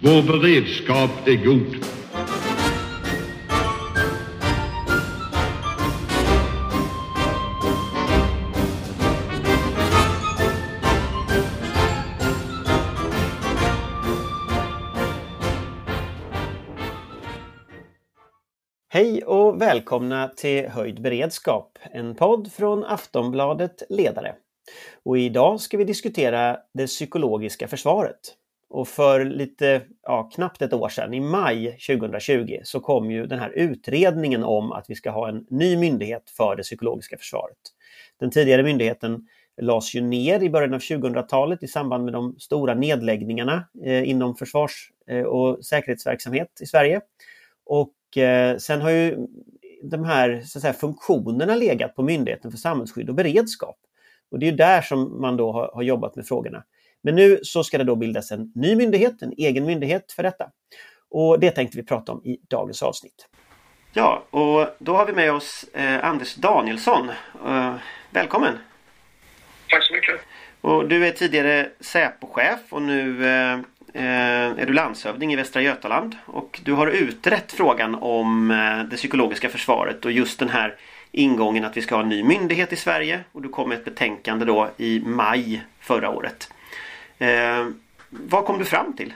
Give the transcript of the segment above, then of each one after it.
Vår beredskap är god. Hej och välkomna till Höjd beredskap, en podd från Aftonbladet Ledare. Och idag ska vi diskutera det psykologiska försvaret. Och för lite, ja, knappt ett år sedan, i maj 2020, så kom ju den här utredningen om att vi ska ha en ny myndighet för det psykologiska försvaret. Den tidigare myndigheten lades ju ner i början av 2000-talet i samband med de stora nedläggningarna eh, inom försvars eh, och säkerhetsverksamhet i Sverige. Och eh, sen har ju de här så att säga, funktionerna legat på Myndigheten för samhällsskydd och beredskap. Och det är där som man då har, har jobbat med frågorna. Men nu så ska det då bildas en ny myndighet, en egen myndighet för detta. Och det tänkte vi prata om i dagens avsnitt. Ja, och då har vi med oss eh, Anders Danielsson. Eh, välkommen! Tack så mycket! Och du är tidigare Säpochef och nu eh, eh, är du landshövding i Västra Götaland. Och du har utrett frågan om eh, det psykologiska försvaret och just den här ingången att vi ska ha en ny myndighet i Sverige. Och du kom med ett betänkande då i maj förra året. Eh, vad kom du fram till?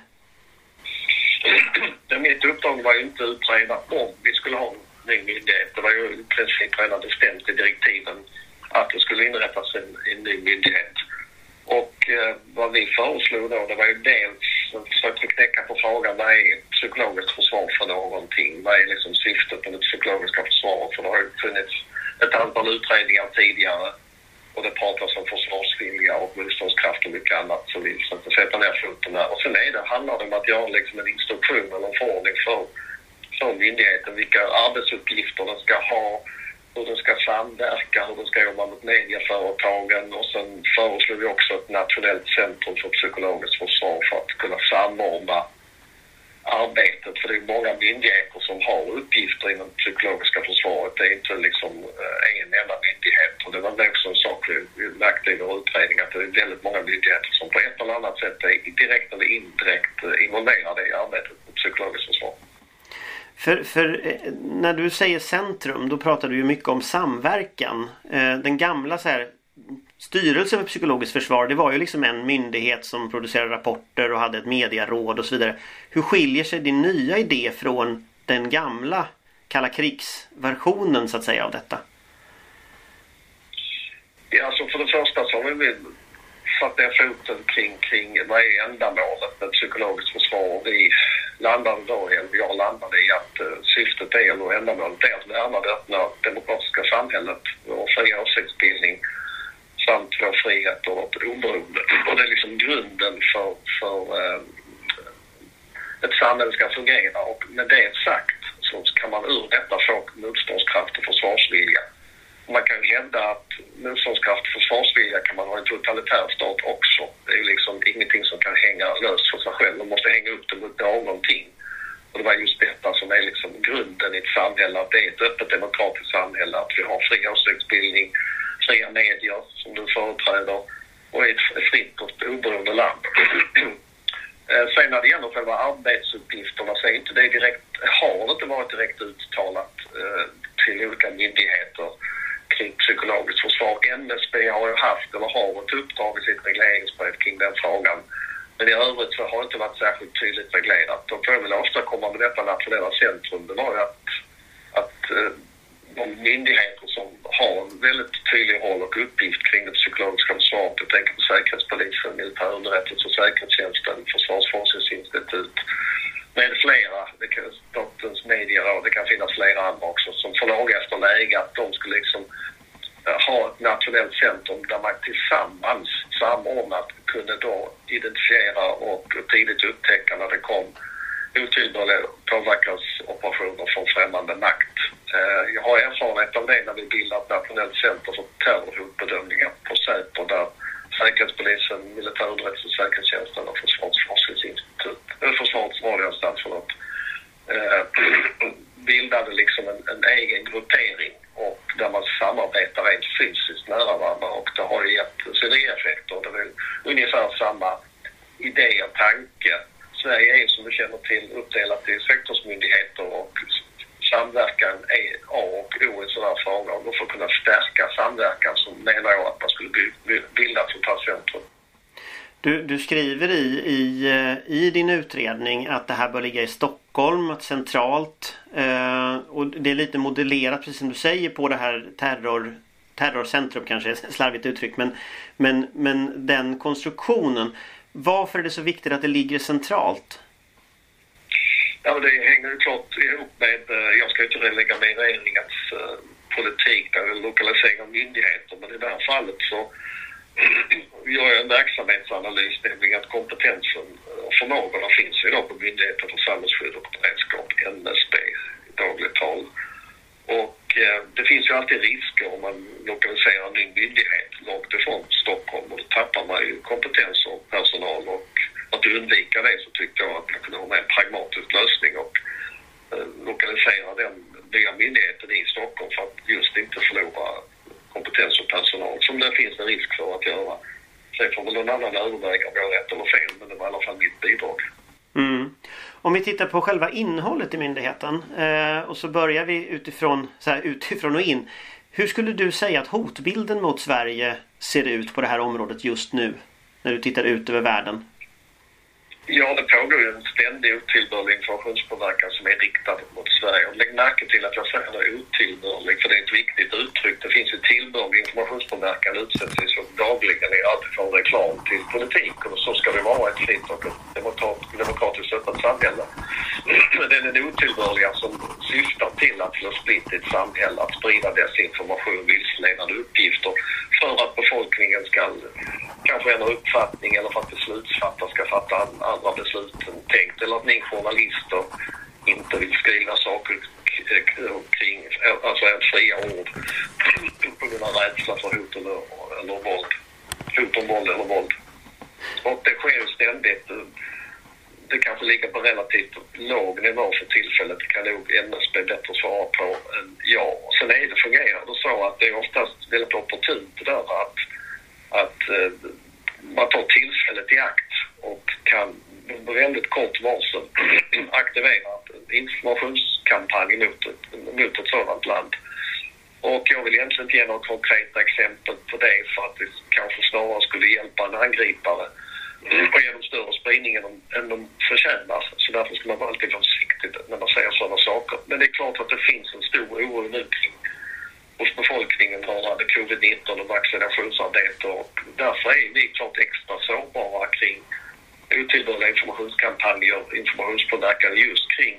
Mitt uppdrag var ju inte att utreda om vi skulle ha en ny myndighet. Det var ju i princip redan bestämt i direktiven att det skulle inrättas en, en ny myndighet. Och eh, vad vi föreslog då, det var ju dels att försöka knäcka på frågan vad är ett psykologiskt försvar för någonting? Vad är liksom syftet med det psykologiska försvaret? För det har ju funnits ett antal utredningar tidigare och det pratas om försvarsvilja och motståndskraft och mycket annat så vi försökte sätta ner foten där. Och sen är det, handlar det om att göra liksom en instruktion eller en förordning för, för myndigheten vilka arbetsuppgifter den ska ha, hur den ska samverka, hur den ska jobba mot medieföretagen och sen föreslår vi också ett nationellt centrum för psykologiskt försvar för att kunna samordna arbetet. För det är många myndigheter som har uppgifter inom det psykologiska försvaret. Det är inte liksom eh, en enda myndighet. Och det var också en sak vi märkte i vår utredning att det är väldigt många myndigheter som på ett eller annat sätt är direkt eller indirekt eh, involverade i arbetet med psykologiskt försvar. För, för eh, när du säger centrum då pratar du ju mycket om samverkan. Den gamla så här, Styrelsen för psykologiskt försvar det var ju liksom en myndighet som producerade rapporter och hade ett medieråd och så vidare. Hur skiljer sig din nya idé från den gamla kalla krigsversionen så att säga av detta? Ja, alltså för det första så har vi satt ner foten kring, kring vad är ändamålet med psykologiskt försvar. Vi landade då, eller jag landade i att uh, syftet är, eller ändamålet är att värna det öppna demokratiska samhället och fria åsiktsbildning samt vår frihet och vårt oberoende. Och det är liksom grunden för, för eh, ett samhälle ska fungera. Och med det sagt så kan man ur detta få motståndskraft och försvarsvilja. Man kan hävda att motståndskraft och försvarsvilja kan man ha i en totalitär stat också. Det är liksom ingenting som kan hänga löst för sig själv. Man måste hänga upp det mot någonting. Och det var just detta som är liksom grunden i ett samhälle, att det är ett öppet demokratiskt samhälle, att vi har fri åsiktsbildning, fria medier som du företräder och ett fritt och oberoende land. Eh, sen när det gäller själva arbetsuppgifterna så är inte det direkt, har det inte varit direkt uttalat eh, till olika myndigheter kring psykologiskt försvar. NSB har ju haft eller har ett uppdrag i sitt regleringsbrev kring den frågan. Men i övrigt så har det inte varit särskilt tydligt reglerat. Och får jag vill åstadkomma med detta nationella centrum det var ju att, att eh, de myndigheter som har en väldigt tydlig roll och uppgift kring det psykologiska försvaret. Jag tänker på Säkerhetspolisen, Militärunderrättelse och säkerhetstjänsten, Försvarsforskningsinstitut med flera. Det kan, Statens medieråd, det kan finnas flera andra också som får efter läge att de skulle liksom eh, ha ett nationellt centrum där man tillsammans samordnat kunde då identifiera och tidigt upptäcka när det kom otillbörliga påverkansoperationer från främmande makt. Eh, jag har erfarenhet av det när vi bildade ett nationellt center för terrorhotbedömningar på Säpo där Säkerhetspolisen, Militärunderrättelse, och Säkerhetstjänsten och Försvarsforskningsinstitut, eller Försvarets radioanstalt förlåt, eh, eh bildade liksom en, en egen gruppering och där man samarbetar rent fysiskt nära varandra. Och det har ju gett synergieffekter. Det är ungefär samma idé och tanke Sverige är som du känner till uppdelat i sektorsmyndigheter och samverkan är A och O i sådana här frågor. Och för att kunna stärka samverkan så menar jag att man skulle bilda ett sånt här centrum. Du, skriver i, i, eh, i din utredning att det här bör ligga i Stockholm, centralt. Eh, och det är lite modellerat, precis som du säger, på det här terror, terrorcentrum kanske är slarvigt uttryckt. Men, men, men den konstruktionen. Varför är det så viktigt att det ligger centralt? Ja, det hänger ju klart ihop med, eh, jag ska inte lägga mig i regeringens eh, politik där lokalisering av myndigheter, men i det här fallet så gör jag en verksamhetsanalys, nämligen att kompetensen och förmågorna finns idag på Myndigheten för samhällsskydd och beredskap, NSB i dagligt tal. Och eh, det finns ju alltid risker om man lokaliserar en ny myndighet långt ifrån Stockholm och då tappar man ju kompetens och personal och att undvika det så tyckte jag att man kunde ha med en pragmatisk lösning och eh, lokalisera den nya myndigheten i Stockholm för att just inte förlora kompetens och personal som det finns en risk för att göra. Sen får väl någon annan överväga om jag har rätt eller fel men det var i alla fall mitt bidrag. Mm. Om vi tittar på själva innehållet i myndigheten eh, och så börjar vi utifrån, så här, utifrån och in. Hur skulle du säga att hotbilden mot Sverige ser ut på det här området just nu? När du tittar ut över världen. Ja, det pågår ju en ständig otillbörlig informationspåverkan som är riktad mot Sverige. Och lägg märke till att jag säger det otillbörlig, för det är ett viktigt uttryck. Det finns ju tillbörlig informationspåverkan utsätts ju så dagligen i allt från reklam till politik. Och så ska det vara i ett fritt och demokratiskt öppet samhälle. Men det är den otillbörliga som syftar till att slå splitt i ett samhälle, att sprida desinformation, vilseledande uppgifter för att befolkningen ska kanske ändra uppfattning eller för att beslutsfattare ska fatta andra beslut än tänkt. Eller att ni journalister inte vill skriva saker kring, alltså en fria ord på grund av rädsla för hot eller, eller våld. Hot om våld eller våld. Och det sker ju ständigt. Det kanske ligger på relativt låg nivå för tillfället. Det kan nog NSB bättre svara på än jag. Sen är det, fungerar det så att det är oftast väldigt opportunt det där att, att eh, man tar tillfället i akt och kan med väldigt kort varsel aktivera en informationskampanj mot ett, mot ett sådant land. Och jag vill egentligen inte ge några konkreta exempel på det för att det kanske snarare skulle hjälpa en angripare och ge dem större spridning än de, än de förtjänar. Så därför ska man vara alltid försiktig när man säger sådana saker. Men det är klart att det finns en stor oro nu kring hos befolkningen rörande covid-19 och vaccinationsarbete och därför är vi klart extra sårbara kring otillbörliga informationskampanjer, informationspåverkan just kring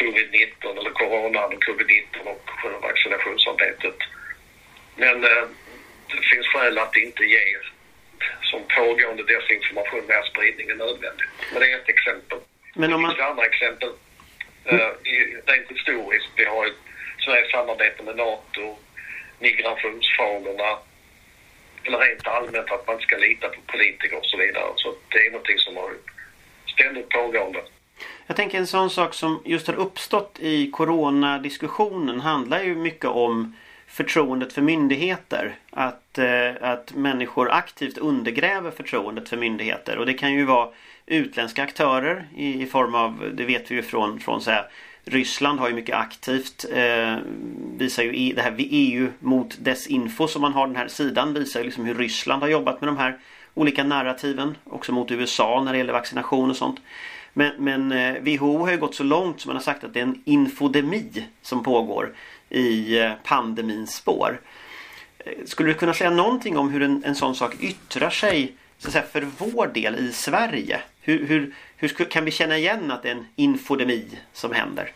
covid-19 eller coronan och covid-19 och vaccinationsarbetet. Men eh, det finns skäl att inte ge som pågående desinformation mer spridning än nödvändigt. Men det är ett exempel. Men om man... Det finns andra exempel. Uh, rent historiskt. Vi har ett Sveriges samarbete med NATO, migrationsfrågorna, eller rent allmänt att man inte ska lita på politiker och så vidare. Så det är någonting som har ständigt pågående. Jag tänker en sån sak som just har uppstått i coronadiskussionen handlar ju mycket om förtroendet för myndigheter. Att, eh, att människor aktivt undergräver förtroendet för myndigheter. Och det kan ju vara utländska aktörer i, i form av, det vet vi ju från, från så här, Ryssland har ju mycket aktivt eh, visar ju det här EU mot desinfo som man har den här sidan visar ju liksom hur Ryssland har jobbat med de här olika narrativen också mot USA när det gäller vaccination och sånt. Men, men eh, WHO har ju gått så långt som man har sagt att det är en infodemi som pågår i eh, pandemins spår. Eh, skulle du kunna säga någonting om hur en, en sån sak yttrar sig så att säga, för vår del i Sverige? Hur, hur, hur kan vi känna igen att det är en infodemi som händer?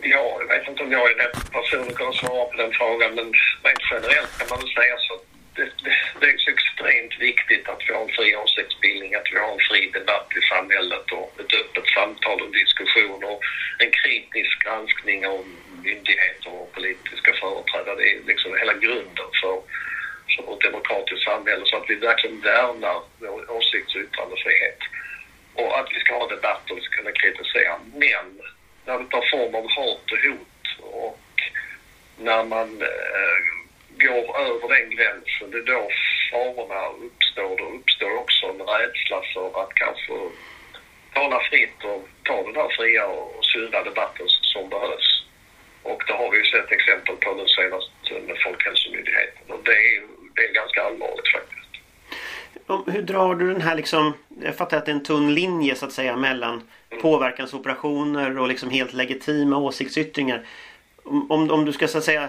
Ja, jag vet inte om jag är rätt person att svara på den frågan, men rent generellt kan man väl säga så det, det, det är så extremt viktigt att vi har en fri åsiktsbildning, att vi har en fri debatt i samhället och ett öppet samtal och diskussion och en kritisk granskning av myndigheter och politiska företrädare. Det är liksom hela grunden för som ett demokratiskt samhälle så att vi verkligen värnar vår åsikts och yttrandefrihet. Och att vi ska ha debatter, vi ska kunna kritisera. Men när det tar form av hat och hot och när man eh, går över den gränsen, det är då farorna uppstår, då uppstår också en rädsla för att kanske tala fritt och ta den här fria och sunda debatten som behövs. Och det har vi ju sett exempel på nu senast med Folkhälsomyndigheten och det är, det är ganska allvarligt faktiskt. Hur drar du den här liksom, jag fattar att det är en tunn linje så att säga mellan mm. påverkansoperationer och liksom helt legitima åsiktsyttringar. Om, om du ska så att säga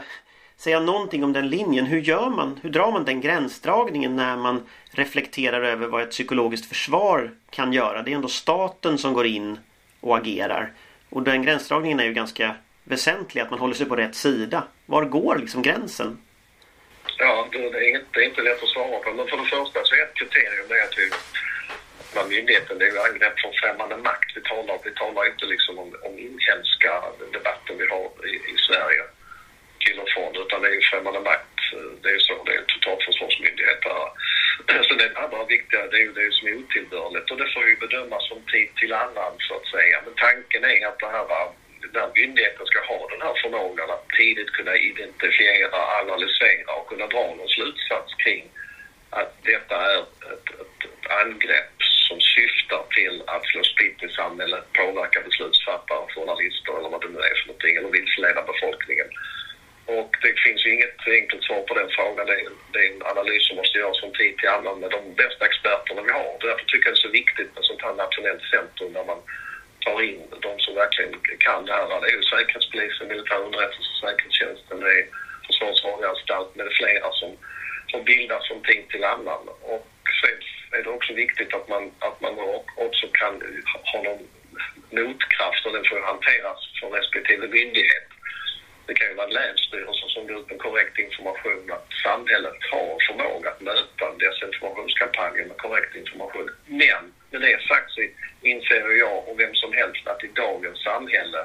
säga någonting om den linjen. Hur gör man? Hur drar man den gränsdragningen när man reflekterar över vad ett psykologiskt försvar kan göra? Det är ändå staten som går in och agerar. Och den gränsdragningen är ju ganska väsentlig, att man håller sig på rätt sida. Var går liksom gränsen? Ja, det är, inte, det är inte lätt att svara på. Men för det första så är ett kriterium det att vi, med myndigheten, det är ju angrepp från främmande makt. Vi talar, vi talar inte liksom om, om inhemska debatten vi har i, i Sverige till och från utan det är ju främmande makt. Det är så, det är totalförsvarsmyndighet. Så det andra viktiga det är ju det som är otillbörligt och det får ju bedömas från tid till annan så att säga. Men tanken är att det här var där myndigheten ska ha den här förmågan att tidigt kunna identifiera, analysera och kunna dra någon slutsats kring att detta är ett, ett, ett angrepp som syftar till att slå spritt i samhället, påverka beslutsfattare, journalister eller vad det nu är för någonting, eller vilseleda befolkningen. Och det finns ju inget enkelt svar på den frågan. Det är, det är en analys som måste göras från tid till annan med de bästa experterna vi har. Därför tycker jag det är så viktigt med sånt här nationellt centrum där man tar in de som verkligen kan det här. Det är ju Säkerhetspolisen, militär underrättelse, säkerhetstjänsten, det är Försvarets radioanstalt med flera som, som bildas från tid till annan. Och sen är det också viktigt att man, att man också kan ha någon motkraft och den får hanteras från respektive myndighet det kan ju vara länsstyrelsen som går ut med korrekt information att samhället har förmåga att möta desinformationskampanjer med korrekt information. Men med det sagt så inser jag och vem som helst att i dagens samhälle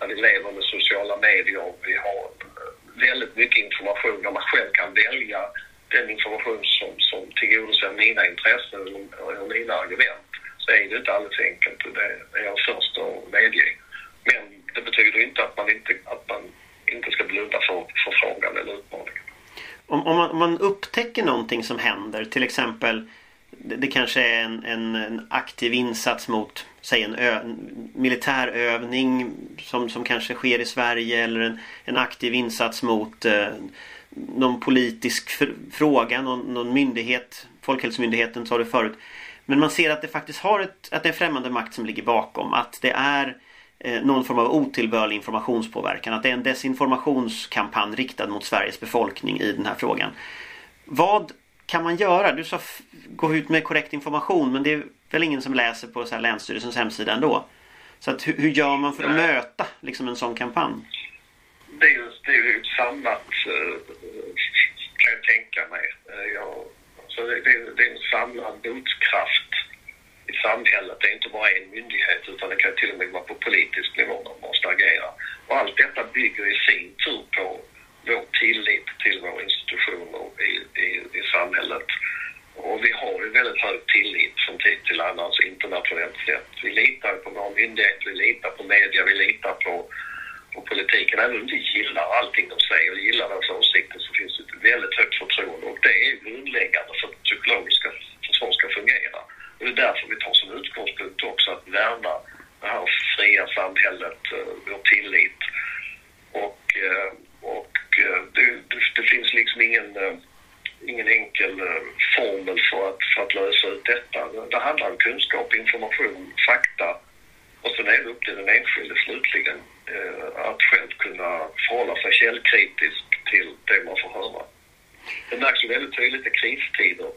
när vi lever med sociala medier och vi har eh, väldigt mycket information där man själv kan välja den information som, som tillgodoser mina intressen och mina argument så är det inte alldeles enkelt. Det är jag först att medge. Men det betyder inte att man inte att man inte ska blunda för, för frågan eller utmaningen. Om, om, man, om man upptäcker någonting som händer, till exempel det, det kanske är en, en, en, aktiv insats mot säg en, ö, en militärövning som, som kanske sker i Sverige eller en, en aktiv insats mot eh, någon politisk fråga, någon, någon myndighet, Folkhälsomyndigheten sa det förut. Men man ser att det faktiskt har ett, att det är främmande makt som ligger bakom. Att det är Eh, någon form av otillbörlig informationspåverkan. Att det är en desinformationskampanj riktad mot Sveriges befolkning i den här frågan. Vad kan man göra? Du sa gå ut med korrekt information men det är väl ingen som läser på så här Länsstyrelsens hemsida ändå. Så att, hur, hur gör man för att Nej. möta liksom, en sån kampanj? Det är ju, det är ju ett samlat, uh, kan jag tänka mig. Uh, ja, så det, det, det är en samlad motkraft i samhället. Det är inte bara en myndighet utan det kan till och med vara på politisk nivå man måste agera. Och allt detta bygger i sin tur på vår tillit till våra institutioner i, i, i samhället. Och vi har ju väldigt hög tillit från tid till annan, alltså internationellt sett. Vi litar på våra myndigheter, vi litar på media, vi litar på, på politiken. Även om vi inte gillar allting de säger och gillar deras åsikter så finns det ett väldigt högt förtroende och det är grundläggande för att psykologiska försvar ska fungera. Och det är därför vi tar som utgångspunkt också att värna det här fria samhället, eh, vår tillit. Och, eh, och eh, det, det, det finns liksom ingen, eh, ingen enkel eh, formel för att, för att lösa ut detta. Det handlar om kunskap, information, fakta och sen är det upp till den enskilde slutligen att själv kunna förhålla sig källkritisk till det man får höra. Det märks ju väldigt tydligt i kristider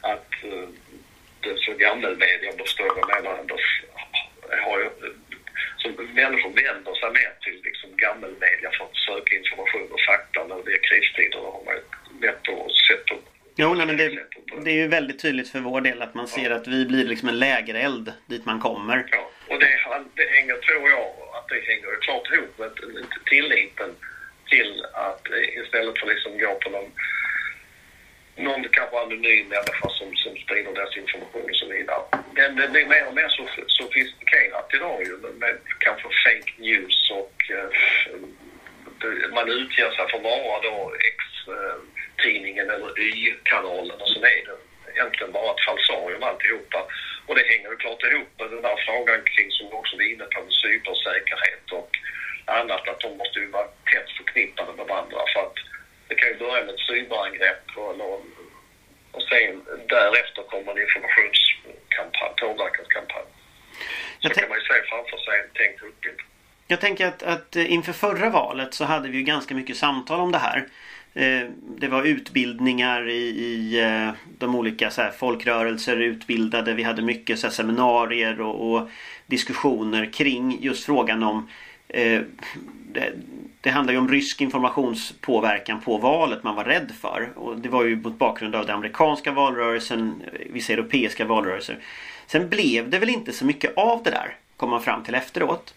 att så gammelmedia, om du förstår vad menar, har ju, så människor vänder sig mer till liksom gammelmedia för att söka information och fakta när det är kristider. Då har man lätt att sätta Jo, nej, men det, det är ju väldigt tydligt för vår del att man ser ja. att vi blir liksom en lägereld dit man kommer. Ja, och det, det hänger, tror jag, att det hänger klart ihop med tilliten till att istället för liksom gå på någon någon kanske anonym människa som, som sprider desinformation och så vidare. Men det blir mer och mer sofistikerat idag ju med kanske fake news och eh, man utger sig för att vara då X-tidningen eller Y-kanalen och sen är det egentligen bara ett falsarium alltihopa. Och det hänger ju klart ihop med den där frågan kring, som du också var inne på, med cybersäkerhet och annat, att de måste ju vara tätt förknippade med varandra. För att kan ju börja med ett cyberangrepp och, och sen därefter kommer en informationskampanj, påverkanskampanj. Så kan man ju se framför sig en tänkt hotbild. Jag tänker att, att inför förra valet så hade vi ju ganska mycket samtal om det här. Eh, det var utbildningar i, i eh, de olika så här, folkrörelser utbildade. Vi hade mycket så här, seminarier och, och, diskussioner kring just frågan om Eh, det, det handlar ju om rysk informationspåverkan på valet man var rädd för. Och det var ju mot bakgrund av den amerikanska valrörelsen, eh, vissa europeiska valrörelser. Sen blev det väl inte så mycket av det där, kom man fram till efteråt.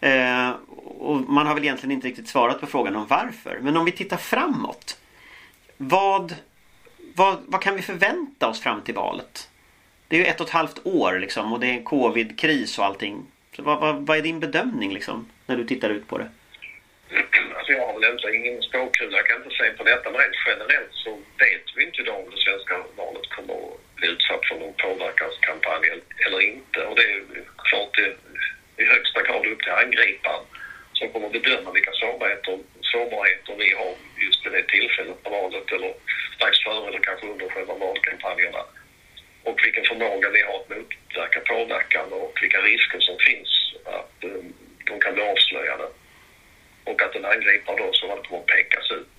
Eh, och man har väl egentligen inte riktigt svarat på frågan om varför. Men om vi tittar framåt. Vad, vad, vad kan vi förvänta oss fram till valet? Det är ju ett och ett halvt år liksom och det är en covid-kris och allting. Så vad, vad, vad, är din bedömning liksom när du tittar ut på det? Alltså jag har väl inte ingen spåkula, jag kan inte säga på detta, men rent generellt så vet vi inte idag om det svenska valet kommer att bli utsatt för någon påverkanskampanj eller inte. Och det är klart det i högsta grad upp till angriparen som kommer att bedöma vilka sårbarheter, sårbarheter vi har just vid det tillfället på valet eller strax före eller kanske under själva valkampanjerna. Och vilken förmåga vi har att motverka påverkan och vilka risker som finns att eh, de kan bli avslöjade. Och att en angripare då så det kommer att pekas ut.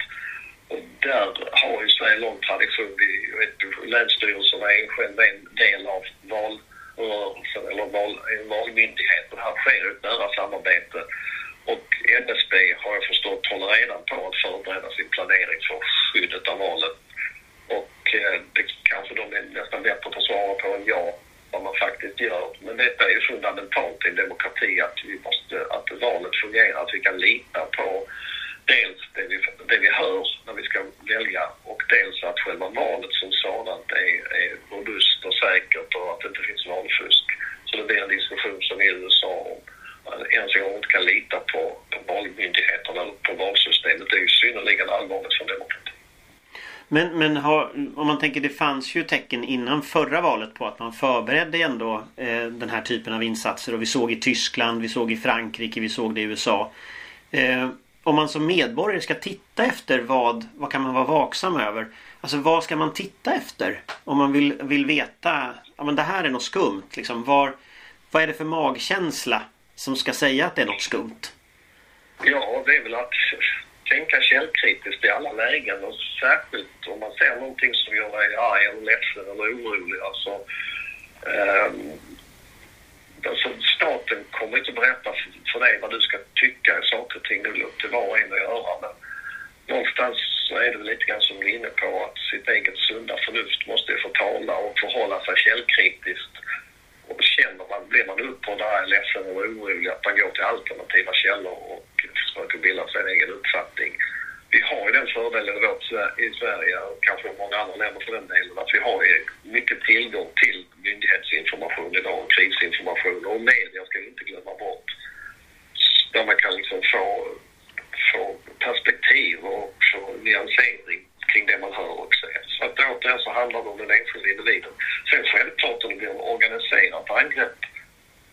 Och där har ju Sverige en lång tradition. Vi, vet, länsstyrelserna är själv en del av valrörelsen eller val, en valmyndighet. Och här sker ett nära samarbete. Och NSB har jag förstått håller redan på att förbereda sin planering för skyddet av valet. Och eh, det kanske de är nästan bättre på att svara på än jag vad man faktiskt gör. Men detta är ju fundamentalt i en demokrati att, vi måste, att valet fungerar, att vi kan lita på dels det vi, det vi hör när vi ska välja och dels att själva valet som sådant är, är robust och säkert och att det inte finns valfusk. Så det blir en diskussion som i USA om ens en gång inte kan lita på, på valmyndigheterna eller på valsystemet. Det är ju synnerligen allvarligt för demokratin. Men, men har, om man tänker det fanns ju tecken innan förra valet på att man förberedde ändå eh, den här typen av insatser och vi såg i Tyskland, vi såg i Frankrike, vi såg det i USA. Eh, om man som medborgare ska titta efter vad, vad kan man vara vaksam över? Alltså vad ska man titta efter? Om man vill, vill veta, ja men det här är något skumt. Liksom, var, vad är det för magkänsla som ska säga att det är något skumt? Ja, det är väl att tänka källkritiskt i alla lägen och särskilt om man ser någonting som gör dig arg eller ledsen eller orolig. Alltså, um, alltså staten kommer inte berätta för dig vad du ska tycka i saker och ting. Det är upp till var och en att göra. Men någonstans så är det väl lite grann som du är inne på att sitt eget sunda förnuft måste få tala och förhålla sig källkritiskt. Och känner man, blir man upprörd, arg, ledsen eller orolig att man går till alternativa källor och försöker bilda sig en egen uppfattning. Vi har ju den fördelen i Sverige och kanske i många andra länder för den delen att vi har mycket tillgång till myndighetsinformation idag och krisinformation och media ska vi inte glömma bort. Där man kan liksom få, få perspektiv och få nyansering kring det man hör och ser. Så att återigen så handlar det om den enskilda individen. Sen självklart om det blir en organiserat angrepp,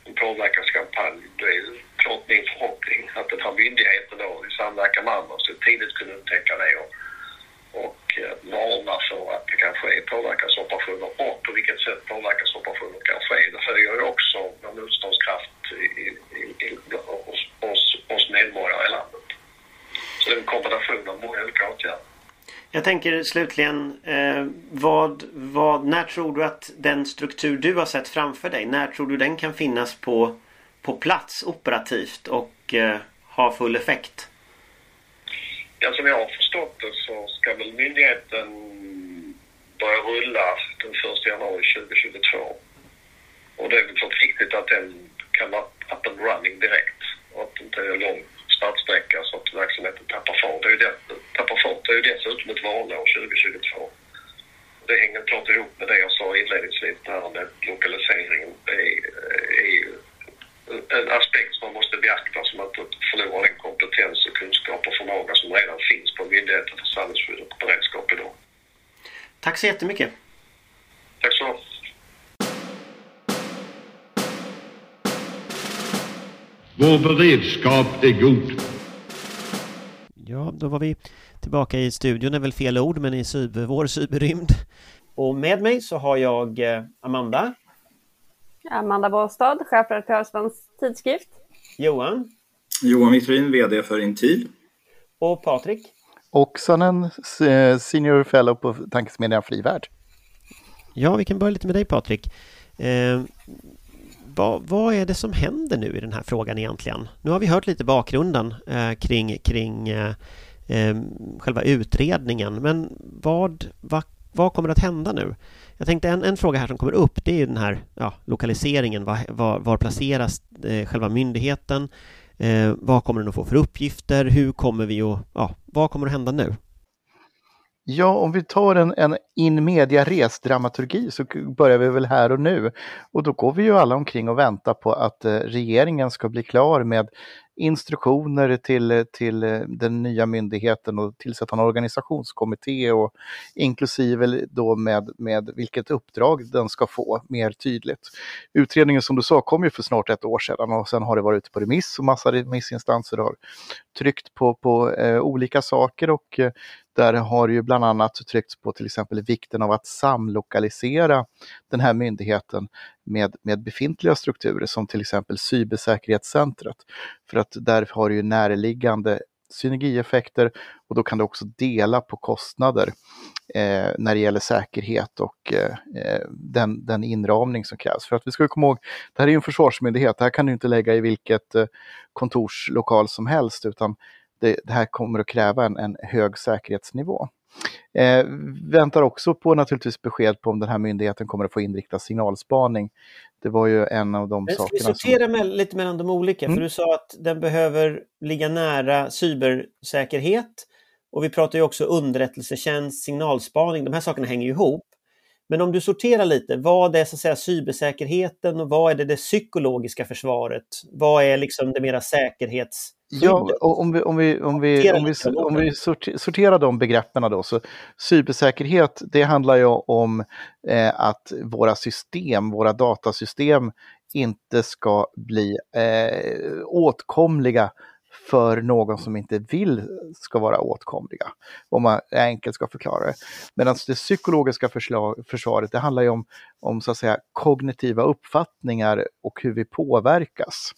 en påverkanskampanj, det är klart min förhoppning att den här myndigheten då i samverkan med andra så tidigt kunde upptäcka det och, och eh, varna för att det kan ske påverkansoperationer och på vilket sätt påverkas kan ske. Det höjer ju också vår motståndskraft i, i, i, hos, hos, hos medborgare i landet. Så det är en kombination av många olika åtgärder. Jag tänker slutligen, eh, vad, vad, när tror du att den struktur du har sett framför dig, när tror du den kan finnas på, på plats operativt och eh, ha full effekt? Ja, som jag har förstått det så ska väl myndigheten börja rulla den 1 januari 2022. Och det är väl klart viktigt att den kan vara up and running direkt och att det inte är lång startsträcka så att verksamheten tappar fart. Det är ju, det, tappar fart. Det är ju dessutom ett valår 2022. Det hänger klart ihop med det jag sa inledningsvis, det här med lokaliseringen. Det är, är ju en aspekt som man måste beakta så man inte förlorar den kompetens och kunskap och förmåga som redan finns på Myndigheten för samhällsskydd och beredskap idag. Tack så jättemycket. Tack så mycket. Vår beredskap är god. Ja, då var vi tillbaka i studion, är väl fel ord, men i cyber, vår cyberrymd. Och med mig så har jag eh, Amanda. Amanda Båstad, chefredaktör Svensk Tidskrift. Johan. Johan Vitrin, VD för Intil. Och Patrik. Oksanen, eh, Senior Fellow på Tankesmedjan Frivärd. Ja, vi kan börja lite med dig Patrik. Eh, vad, vad, är det som händer nu i den här frågan egentligen? Nu har vi hört lite bakgrunden eh, kring, kring eh, eh själva utredningen, men vad, vad, vad kommer att hända nu? Jag tänkte en, en fråga här som kommer upp, det är den här ja, lokaliseringen. Var, var, var placeras eh, själva myndigheten? Eh, vad kommer den att få för uppgifter? Hur kommer vi att, ja, vad kommer att hända nu? Ja, om vi tar en, en in media resdramaturgi så börjar vi väl här och nu. Och då går vi ju alla omkring och väntar på att eh, regeringen ska bli klar med instruktioner till, till eh, den nya myndigheten och tillsätta en organisationskommitté och inklusive då med, med vilket uppdrag den ska få mer tydligt. Utredningen som du sa kom ju för snart ett år sedan och sen har det varit ute på remiss och massa remissinstanser har tryckt på, på eh, olika saker och eh, där har ju bland annat tryckts på till exempel vikten av att samlokalisera den här myndigheten med, med befintliga strukturer som till exempel cybersäkerhetscentret. För att där har du ju närliggande synergieffekter och då kan du också dela på kostnader eh, när det gäller säkerhet och eh, eh, den, den inramning som krävs. För att vi ska komma ihåg, det här är ju en försvarsmyndighet, det här kan du inte lägga i vilket eh, kontorslokal som helst utan det, det, här kommer att kräva en, en hög säkerhetsnivå. Eh, väntar också på naturligtvis besked på om den här myndigheten kommer att få inrikta signalspaning. Det var ju en av de Men sakerna. Ska vi sortera som... lite mellan de olika? Mm. För du sa att den behöver ligga nära cybersäkerhet och vi pratar ju också underrättelsetjänst, signalspaning. De här sakerna hänger ju ihop. Men om du sorterar lite, vad är så att säga cybersäkerheten och vad är det, det psykologiska försvaret? Vad är liksom det mera säkerhets Ja, och om vi, om vi, om vi, om vi, om vi sorterar de begreppen då, så cybersäkerhet, det handlar ju om eh, att våra system, våra datasystem inte ska bli eh, åtkomliga för någon som inte vill ska vara åtkomliga. Om man enkelt ska förklara det. Medan det psykologiska förslag, försvaret, det handlar ju om, om så att säga kognitiva uppfattningar och hur vi påverkas.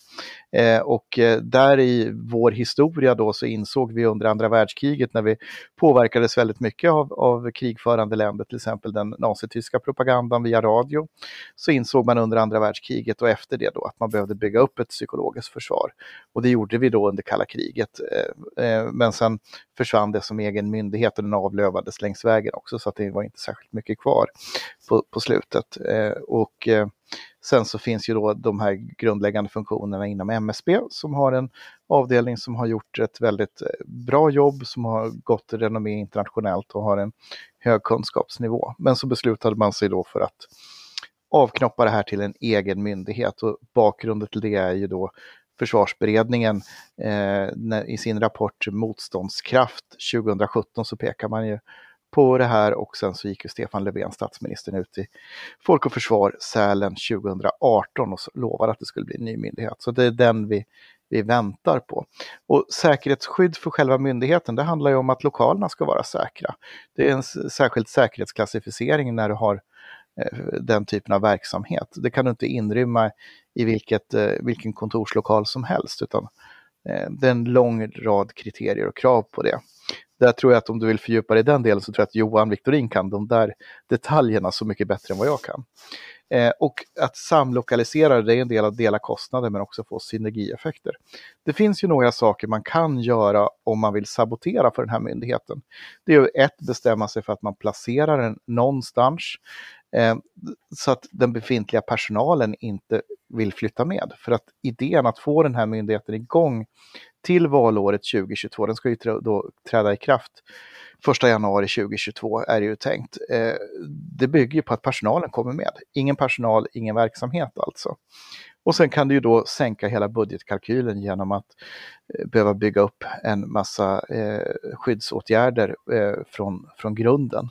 Eh, och eh, där i vår historia då så insåg vi under andra världskriget när vi påverkades väldigt mycket av, av krigförande länder, till exempel den nazityska propagandan via radio, så insåg man under andra världskriget och efter det då att man behövde bygga upp ett psykologiskt försvar. Och det gjorde vi då under kalla kriget. Eh, eh men sen försvann det som egen myndighet och den avlövades längs vägen också så att det var inte särskilt mycket kvar på, på slutet. Eh, och eh, Sen så finns ju då de här grundläggande funktionerna inom MSB som har en avdelning som har gjort ett väldigt eh, bra jobb, som har gått renommé internationellt och har en hög kunskapsnivå. Men så beslutade man sig då för att avknoppa det här till en egen myndighet och bakgrunden till det är ju då försvarsberedningen eh, i sin rapport Motståndskraft 2017 så pekar man ju på det här och sen så gick ju Stefan Löfven, statsministern, ut i Folk och Försvar Sälen 2018 och lovade att det skulle bli en ny myndighet. Så det är den vi, vi väntar på. Och säkerhetsskydd för själva myndigheten, det handlar ju om att lokalerna ska vara säkra. Det är en särskild säkerhetsklassificering när du har eh, den typen av verksamhet. Det kan du inte inrymma i vilket, eh, vilken kontorslokal som helst utan eh, det är en lång rad kriterier och krav på det där tror jag att om du vill fördjupa dig i den delen så tror jag att Johan Victorin kan de där detaljerna så mycket bättre än vad jag kan. Eh, och att samlokalisera det är en del av att dela kostnader men också få synergieffekter. Det finns ju några saker man kan göra om man vill sabotera för den här myndigheten. Det är ju ett, bestämma sig för att man placerar den någonstans eh, så att den befintliga personalen inte vill flytta med. För att idén att få den här myndigheten igång till valåret 2022, den ska ju då träda i kraft 1 januari 2022 är det ju tänkt. Eh, det bygger på att personalen kommer med. Ingen personal, ingen verksamhet alltså. Och sen kan du ju då sänka hela budgetkalkylen genom att eh, behöva bygga upp en massa eh, skyddsåtgärder eh, från, från grunden.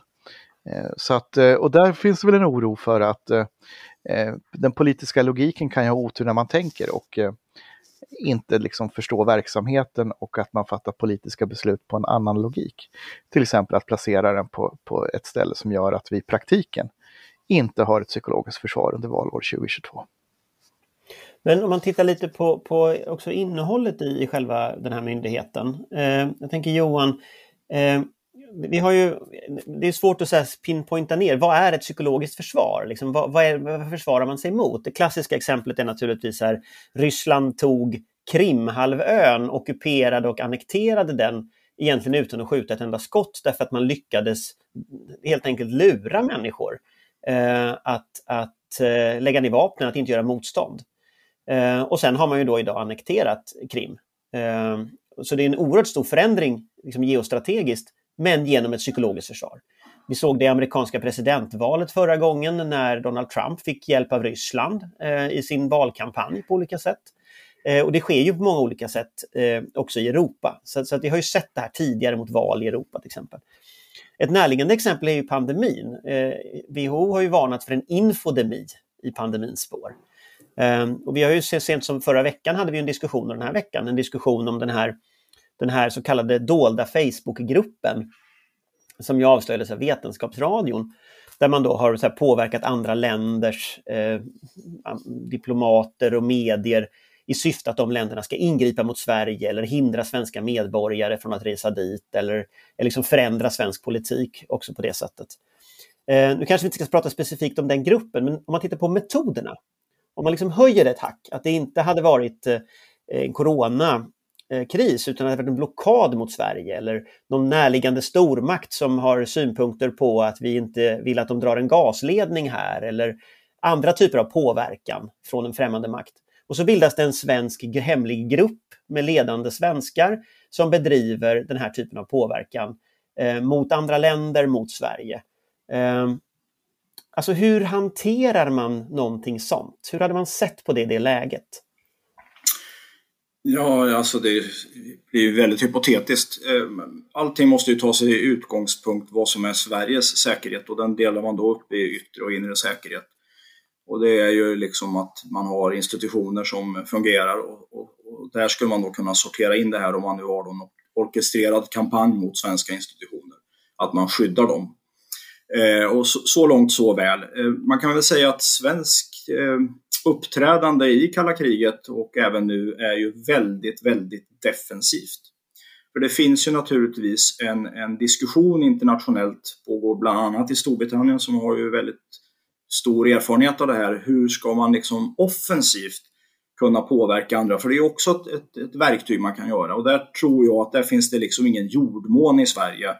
Eh, så att, eh, och där finns det väl en oro för att den politiska logiken kan ju ha otur när man tänker och inte liksom förstå verksamheten och att man fattar politiska beslut på en annan logik. Till exempel att placera den på, på ett ställe som gör att vi i praktiken inte har ett psykologiskt försvar under valår 2022. Men om man tittar lite på, på också innehållet i, själva den här myndigheten. Eh, jag tänker Johan, eh, vi har ju, det är svårt att så pinpointa ner, vad är ett psykologiskt försvar? Liksom, vad, vad, är, vad försvarar man sig mot? Det klassiska exemplet är naturligtvis här, Ryssland tog Krimhalvön, ockuperade och annekterade den egentligen utan att skjuta ett enda skott därför att man lyckades helt enkelt lura människor eh, att, att eh, lägga ner vapnen, att inte göra motstånd. Eh, och sen har man ju då idag annekterat Krim. Eh, så det är en oerhört stor förändring liksom geostrategiskt men genom ett psykologiskt försvar. Vi såg det i amerikanska presidentvalet förra gången när Donald Trump fick hjälp av Ryssland eh, i sin valkampanj på olika sätt. Eh, och det sker ju på många olika sätt eh, också i Europa. Så, så, att vi har ju sett det här tidigare mot val i Europa till exempel. Ett närliggande exempel är ju pandemin. Eh, WHO har ju varnat för en infodemi i pandemins spår. Eh, och vi har ju sent som förra veckan hade vi en diskussion, och den här veckan, en diskussion om den här den här så kallade dolda Facebookgruppen som ju avslöjades av Vetenskapsradion där man då har så påverkat andra länders eh, diplomater och medier i syfte att de länderna ska ingripa mot Sverige eller hindra svenska medborgare från att resa dit eller, eller liksom förändra svensk politik också på det sättet. Eh, nu kanske vi inte ska prata specifikt om den gruppen, men om man tittar på metoderna. Om man liksom höjer ett hack, att det inte hade varit eh, en corona Eh, kris utan det har varit en blockad mot Sverige eller någon närliggande stormakt som har synpunkter på att vi inte vill att de drar en gasledning här eller andra typer av påverkan från en främmande makt. Och så bildas det en svensk hemlig grupp med ledande svenskar som bedriver den här typen av påverkan eh, mot andra länder, mot Sverige. Eh, alltså hur hanterar man någonting sånt? Hur hade man sett på det i det läget? Ja, alltså det blir ju väldigt hypotetiskt. Eh, allting måste ju ta sig utgångspunkt vad som är Sveriges säkerhet och den delar man då upp i yttre och inre säkerhet. Och det är ju liksom att man har institutioner som fungerar och, och, och där skulle man då kunna sortera in det här om man nu har någon orkestrerad kampanj mot svenska institutioner. Att man skyddar dem. Eh, och så, så, långt så väl. Eh, man kan väl säga att svensk eh, uppträdande i kalla kriget och även nu är ju väldigt, väldigt defensivt. För det finns ju naturligtvis en, en diskussion internationellt, pågår bland annat i Storbritannien som har ju väldigt stor erfarenhet av det här. Hur ska man liksom offensivt kunna påverka andra? För det är också ett, ett, ett verktyg man kan göra och där tror jag att där finns det liksom ingen jordmån i Sverige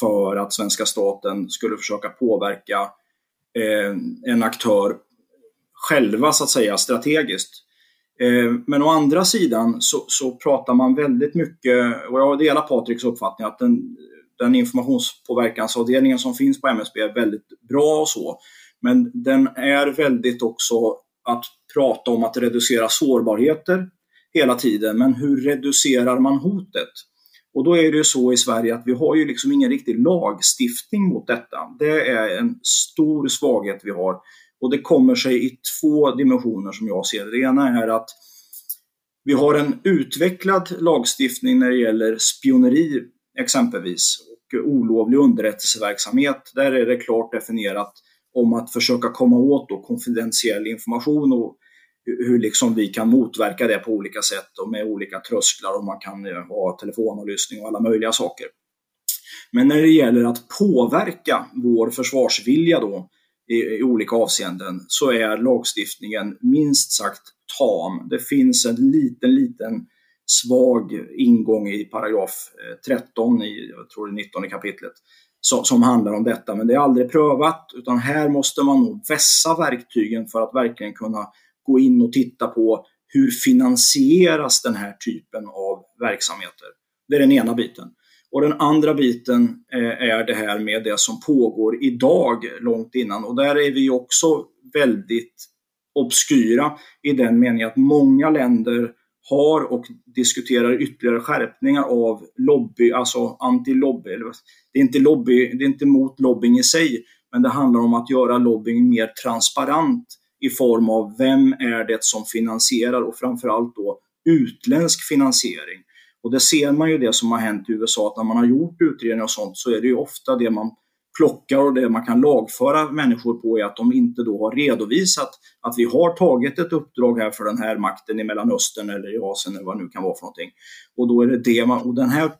för att svenska staten skulle försöka påverka eh, en aktör själva så att säga strategiskt. Eh, men å andra sidan så, så, pratar man väldigt mycket, och jag delar Patriks uppfattning att den, den informationspåverkansavdelningen som finns på MSB är väldigt bra och så. Men den är väldigt också att prata om att reducera sårbarheter hela tiden. Men hur reducerar man hotet? Och då är det ju så i Sverige att vi har ju liksom ingen riktig lagstiftning mot detta. Det är en stor svaghet vi har. Och det kommer sig i två dimensioner som jag ser det. Det ena är att vi har en utvecklad lagstiftning när det gäller spioneri exempelvis och olovlig underrättelseverksamhet. Där är det klart definierat om att försöka komma åt då konfidentiell information och hur liksom vi kan motverka det på olika sätt och med olika trösklar och man kan eh, ha telefonavlyssning och alla möjliga saker. Men när det gäller att påverka vår försvarsvilja då i, i, olika avseenden så är lagstiftningen minst sagt tam. Det finns en liten, liten svag ingång i paragraf eh, 13 i, jag tror det 19 kapitlet som, som handlar om detta, men det är aldrig prövat utan här måste man nog vässa verktygen för att verkligen kunna gå in och titta på hur finansieras den här typen av verksamheter. Det är den ena biten. Och den andra biten eh, är det här med det som pågår idag långt innan och där är vi också väldigt obskyra i den meningen att många länder har och diskuterar ytterligare skärpningar av lobby, alltså anti-lobby. Det är inte lobby, det är inte mot lobbying i sig, men det handlar om att göra lobbying mer transparent i form av vem är det som finansierar och framförallt då utländsk finansiering. Och det ser man ju det som har hänt i USA, att när man har gjort utredningar och sånt så är det ju ofta det man plockar och det man kan lagföra människor på är att de inte då har redovisat att vi har tagit ett uppdrag här för den här makten i Mellanöstern eller i Asien eller vad det nu kan vara för någonting. Och då är det det man, och den här,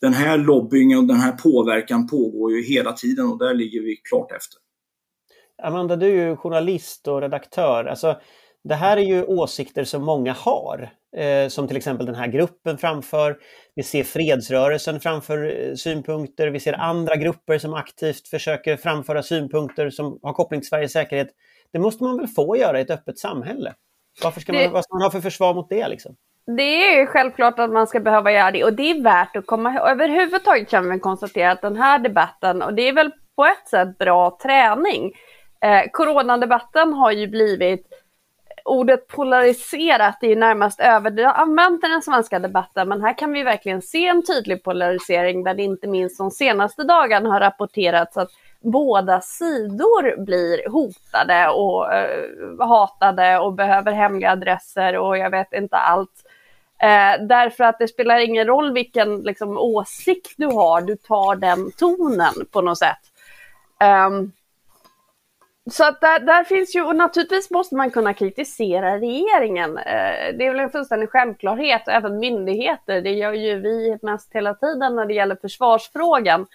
den här lobbyingen och den här påverkan pågår ju hela tiden och där ligger vi klart efter. Amanda, du är ju journalist och redaktör. Alltså, det här är ju åsikter som många har, eh, som till exempel den här gruppen framför. Vi ser fredsrörelsen framför eh, synpunkter, vi ser andra grupper som aktivt försöker framföra synpunkter som har koppling till Sveriges säkerhet. Det måste man väl få göra i ett öppet samhälle? Varför ska man, det... Vad ska man ha för försvar mot det? Liksom? Det är självklart att man ska behöva göra det och det är värt att komma ihåg. Överhuvudtaget kan vi konstatera att den här debatten, och det är väl på ett sätt bra träning. Eh, coronadebatten har ju blivit ordet polariserat är ju närmast överanvänt i den svenska debatten, men här kan vi verkligen se en tydlig polarisering där det inte minst de senaste dagarna har rapporterats att båda sidor blir hotade och eh, hatade och behöver hemliga adresser och jag vet inte allt. Eh, därför att det spelar ingen roll vilken liksom, åsikt du har, du tar den tonen på något sätt. Um, så att där, där, finns ju, och naturligtvis måste man kunna kritisera regeringen. Eh, det är väl en fullständig självklarhet, även myndigheter. Det gör ju vi mest hela tiden när det gäller försvarsfrågan.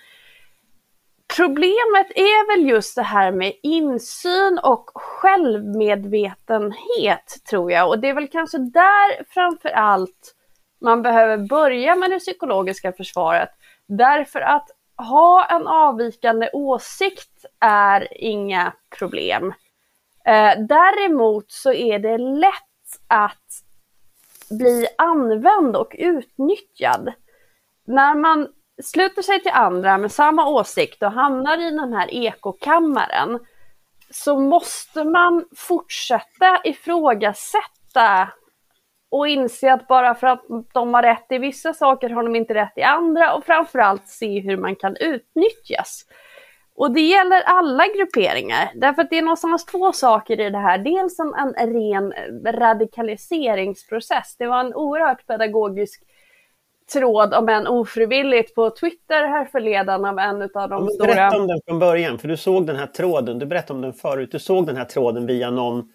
Problemet är väl just det här med insyn och självmedvetenhet, tror jag. Och det är väl kanske där framför allt man behöver börja med det psykologiska försvaret. Därför att ha en avvikande åsikt är inga problem. Eh, däremot så är det lätt att bli använd och utnyttjad. När man sluter sig till andra med samma åsikt och hamnar i den här ekokammaren så måste man fortsätta ifrågasätta och inse att bara för att de har rätt i vissa saker har de inte rätt i andra och framförallt se hur man kan utnyttjas. Och det gäller alla grupperingar, därför att det är någonstans två saker i det här. Dels en, en ren radikaliseringsprocess. Det var en oerhört pedagogisk tråd, om än ofrivilligt, på Twitter här förledan av en av de stora... Berätta om den från början, för du såg den här tråden, du berättade om den förut, du såg den här tråden via någon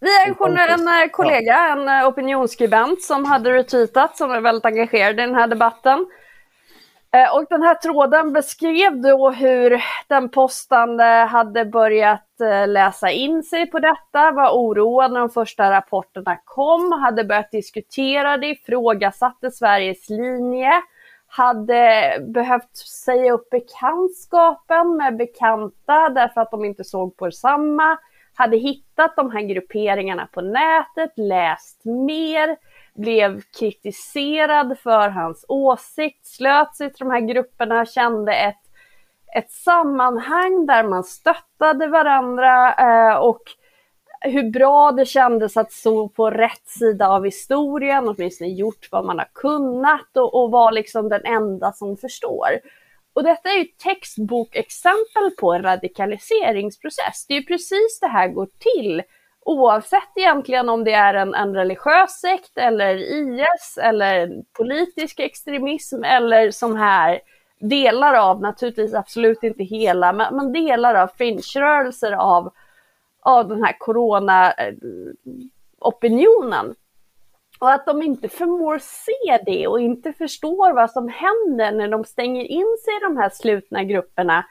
vi är en, en eh, kollega, en eh, opinionsskribent som hade retweetat, som är väldigt engagerad i den här debatten. Eh, och den här tråden beskrev då hur den postande hade börjat läsa in sig på detta, var oroad när de första rapporterna kom, hade börjat diskutera det, ifrågasatte Sveriges linje, hade behövt säga upp bekantskapen med bekanta därför att de inte såg på samma hade hittat de här grupperingarna på nätet, läst mer, blev kritiserad för hans åsikt, slöt sig till de här grupperna, kände ett, ett sammanhang där man stöttade varandra eh, och hur bra det kändes att stå på rätt sida av historien, åtminstone gjort vad man har kunnat och, och vara liksom den enda som förstår. Och detta är ju textbokexempel på en radikaliseringsprocess. Det är ju precis det här går till. Oavsett egentligen om det är en, en religiös sekt eller IS eller politisk extremism eller som här delar av, naturligtvis absolut inte hela, men, men delar av fringe-rörelser av, av den här corona-opinionen. Eh, och att de inte förmår se det och inte förstår vad som händer när de stänger in sig i de här slutna grupperna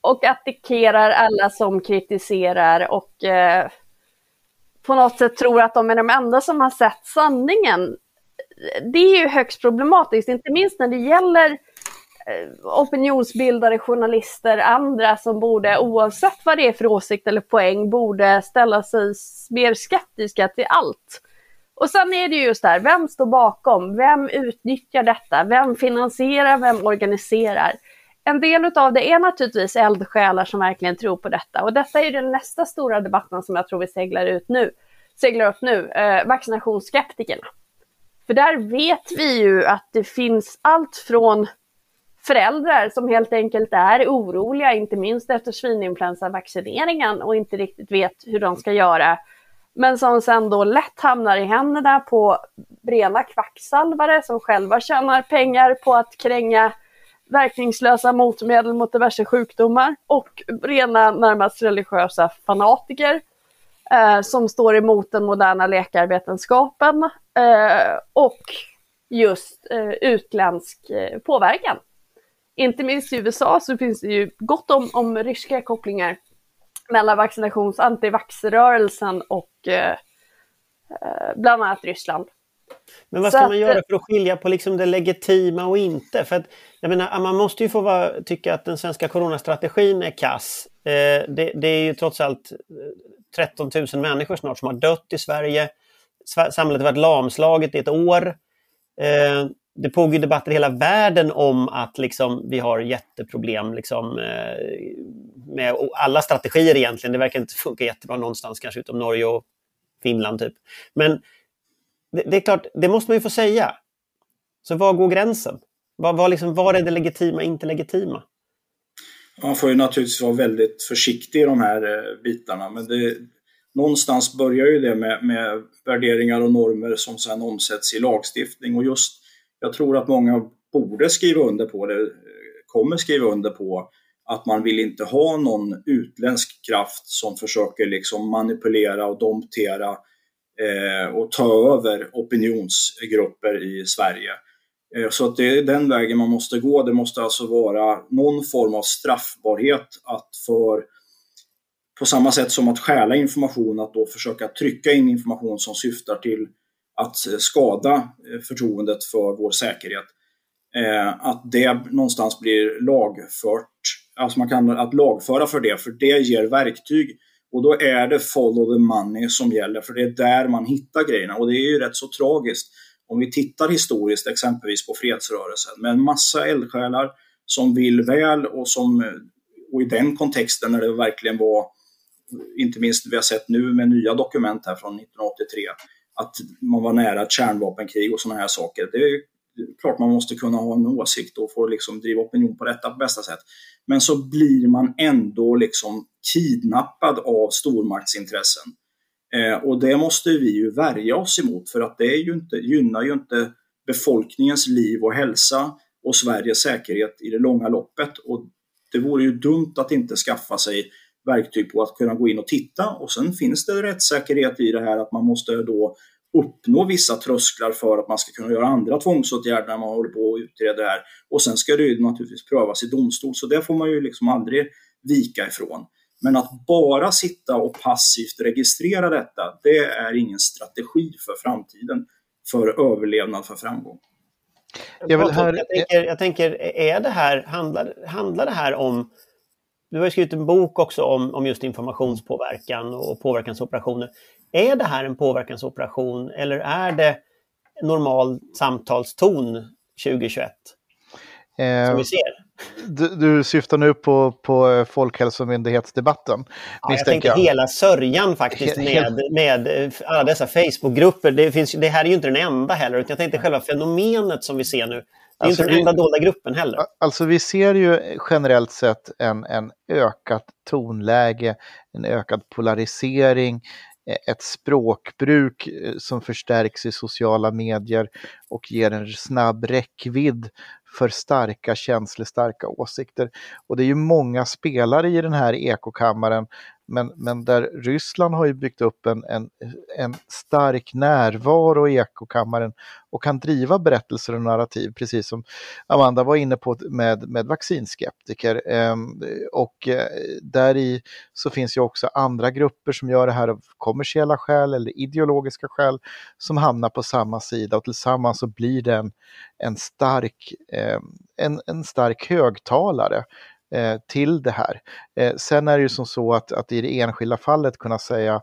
och attackerar alla som kritiserar och eh, på något sätt tror att de är de enda som har sett sanningen. Det är ju högst problematiskt, inte minst när det gäller eh, opinionsbildare, journalister, andra som borde, oavsett vad det är för åsikt eller poäng, borde ställa sig mer skeptiska till allt. Och sen är det just där, vem står bakom? Vem utnyttjar detta? Vem finansierar? Vem organiserar? En del av det är naturligtvis eldsjälar som verkligen tror på detta. Och detta är den nästa stora debatten som jag tror vi seglar ut nu. seglar upp nu, eh, vaccinationsskeptikerna. För där vet vi ju att det finns allt från föräldrar som helt enkelt är oroliga, inte minst efter svininfluensavaccineringen och inte riktigt vet hur de ska göra. Men som sen då lätt hamnar i händerna på rena kvacksalvare som själva tjänar pengar på att kränga verkningslösa motmedel mot diverse sjukdomar och rena närmast religiösa fanatiker eh, som står emot den moderna läkarvetenskapen eh, och just eh, utländsk eh, påverkan. Inte minst i USA så finns det ju gott om, om ryska kopplingar mellan vaccinations antivaxrörelsen och eh, eh, bland annat Ryssland. Men vad ska så man göra för att skilja på liksom det legitima och inte? För att, jag menar, man måste ju få vara, tycka att den svenska coronastrategin är kass. Eh, det, det, är ju trots allt 13 000 människor snart som har dött i Sverige. Samhället har varit lamslaget i ett år. Eh, det pågår debatter i hela världen om att liksom, vi har jätteproblem liksom, eh, med alla strategier egentligen. Det verkar inte funka jättebra någonstans, kanske utom Norge och Finland. typ. Men det, det är klart, det måste man ju få säga. Så var går gränsen? Var, var, liksom, var är det legitima, inte legitima? Man får ju naturligtvis vara väldigt försiktig i de här eh, bitarna, men det, någonstans börjar ju det med, med värderingar och normer som sedan omsätts i lagstiftning och just jag tror att många borde skriva under på det, eh, kommer skriva under på att man vill inte ha någon utländsk kraft som försöker liksom manipulera och domptera eh, och ta över opinionsgrupper i Sverige. Eh, så att det är den vägen man måste gå. Det måste alltså vara någon form av straffbarhet att för på samma sätt som att stjäla information, att då försöka trycka in information som syftar till att eh, skada eh, förtroendet för vår säkerhet. Eh, att det någonstans blir lagfört, alltså man kan att lagföra för det, för det ger verktyg. Och då är det follow the money som gäller, för det är där man hittar grejerna. Och det är ju rätt så tragiskt. Om vi tittar historiskt exempelvis på fredsrörelsen med en massa eldsjälar som vill väl och som och i den kontexten när det verkligen var, inte minst vi har sett nu med nya dokument här från 1983, att man var nära ett kärnvapenkrig och sådana här saker. Det är klart man måste kunna ha en åsikt och få liksom driva opinion på detta på bästa sätt. Men så blir man ändå liksom kidnappad av stormaktsintressen. Eh, och det måste vi ju värja oss emot för att det är ju inte, gynnar ju inte befolkningens liv och hälsa och Sveriges säkerhet i det långa loppet. Och det vore ju dumt att inte skaffa sig verktyg på att kunna gå in och titta och sen finns det rättssäkerhet i det här att man måste då uppnå vissa trösklar för att man ska kunna göra andra tvångsåtgärder när man håller på och utreder det här. Och sen ska det ju naturligtvis prövas i domstol, så det får man ju liksom aldrig vika ifrån. Men att bara sitta och passivt registrera detta, det är ingen strategi för framtiden, för överlevnad, för framgång. Jag, här... jag, tänker, jag tänker, är det här, handlar, handlar det här om du har skrivit en bok också om, om just informationspåverkan och påverkansoperationer. Är det här en påverkansoperation eller är det normal samtalston 2021? Eh, som vi ser? Du, du, syftar nu på, på Folkhälsomyndighetsdebatten? Ja, jag tänkte jag. hela sörjan faktiskt med, med alla dessa Facebookgrupper. Det, finns, det här är ju inte den enda heller, utan jag tänkte själva fenomenet som vi ser nu. Det är alltså inte den enda dolda gruppen heller. Alltså vi ser ju generellt sett en, en ökat tonläge, en ökad polarisering, eh, ett språkbruk eh, som förstärks i sociala medier och ger en snabb räckvidd för starka känslostarka åsikter. Och det är ju många spelare i den här ekokammaren men, men där Ryssland har ju byggt upp en, en, en stark närvaro i ekokammaren och kan driva berättelser och narrativ, precis som Amanda var inne på med, med vaccinskeptiker. Ehm, och eh, där i så finns ju också andra grupper som gör det här av kommersiella skäl eller ideologiska skäl som hamnar på samma sida och tillsammans så blir det en, stark, ehm, en, en stark högtalare eh, till det här. Eh, sen är det ju som så att, att i det enskilda fallet kunna säga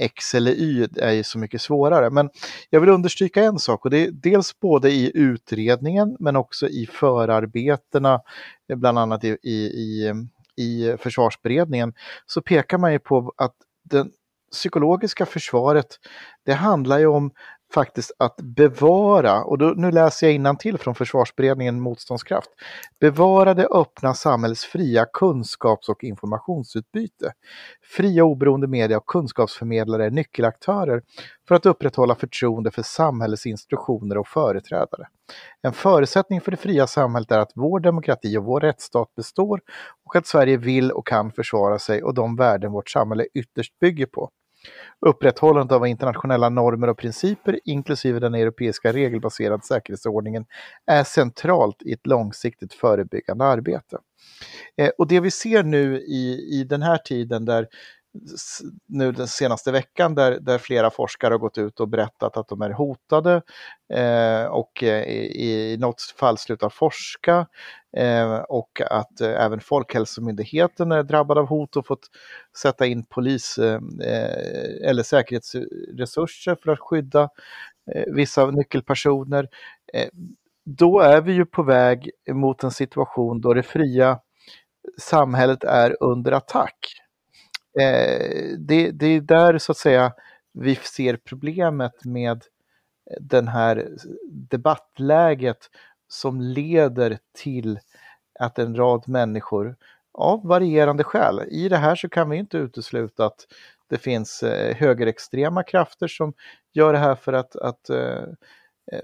X eller Y är ju så mycket svårare. Men jag vill understryka en sak och det är dels både i utredningen men också i förarbetena, eh, bland annat i, i, i, i försvarsberedningen, så pekar man ju på att den psykologiska försvaret, det handlar ju om faktiskt att bevara, och då, nu läser jag till från försvarsberedningen Motståndskraft, bevara det öppna samhällets fria kunskaps och informationsutbyte. Fria oberoende media och kunskapsförmedlare är nyckelaktörer för att upprätthålla förtroende för samhällets institutioner och företrädare. En förutsättning för det fria samhället är att vår demokrati och vår rättsstat består och att Sverige vill och kan försvara sig och de värden vårt samhälle ytterst bygger på. Upprätthållandet av internationella normer och principer, inklusive den europeiska regelbaserade säkerhetsordningen, är centralt i ett långsiktigt förebyggande arbete. Eh, och det vi ser nu i, i den här tiden där nu den senaste veckan där, där flera forskare har gått ut och berättat att de är hotade eh, och eh, i, i något fall slutar forska eh, och att eh, även Folkhälsomyndigheten är drabbad av hot och fått sätta in polis eh, eh eller säkerhetsresurser för att skydda eh, vissa nyckelpersoner. då är vi ju på väg mot en situation då det fria samhället är under attack Eh, det, det är där så att säga vi ser problemet med den här debattläget som leder till att en rad människor av varierande skäl, i det här så kan vi inte utesluta att det finns eh, högerextrema krafter som gör det här för att, att eh,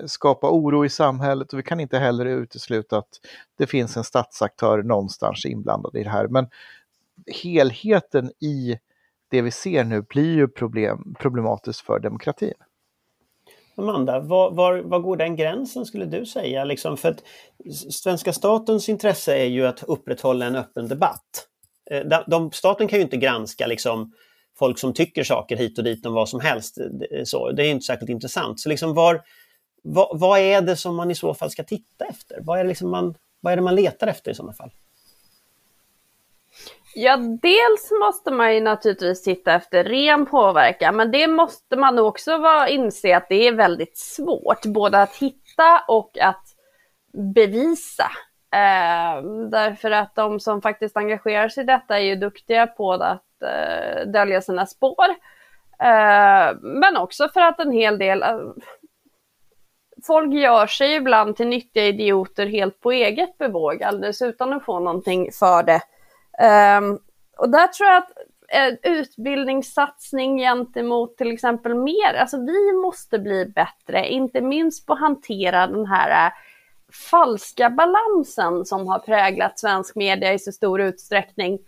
skapa oro i samhället och vi kan inte heller utesluta att det finns en statsaktör någonstans inblandad i det här. Men helheten i det vi ser nu blir ju problem, problematiskt för demokratin. Amanda, var, var, var, går den gränsen skulle du säga? Liksom för att svenska statens intresse är ju att upprätthålla en öppen debatt. Eh, de, de, staten kan ju inte granska liksom, folk som tycker saker hit och dit om vad som helst. Eh, eh, så, det är inte särskilt intressant. Så liksom var, vad, vad är det som man i så fall ska titta efter? Vad är, det liksom man, vad är det man letar efter i sådana fall? Ja, dels måste man ju naturligtvis titta efter ren påverkan, men det måste man också vara, inse att det är väldigt svårt, både att hitta och att bevisa. Eh, därför att de som faktiskt engagerar sig i detta är ju duktiga på att eh, dölja sina spår. Eh, men också för att en hel del eh, folk gör sig ibland till nyttiga idioter helt på eget bevåg, alldeles utan att få någonting för det. Um, och där tror jag att eh, utbildningssatsning gentemot till exempel mer, alltså vi måste bli bättre, inte minst på att hantera den här eh, falska balansen som har präglat svensk media i så stor utsträckning.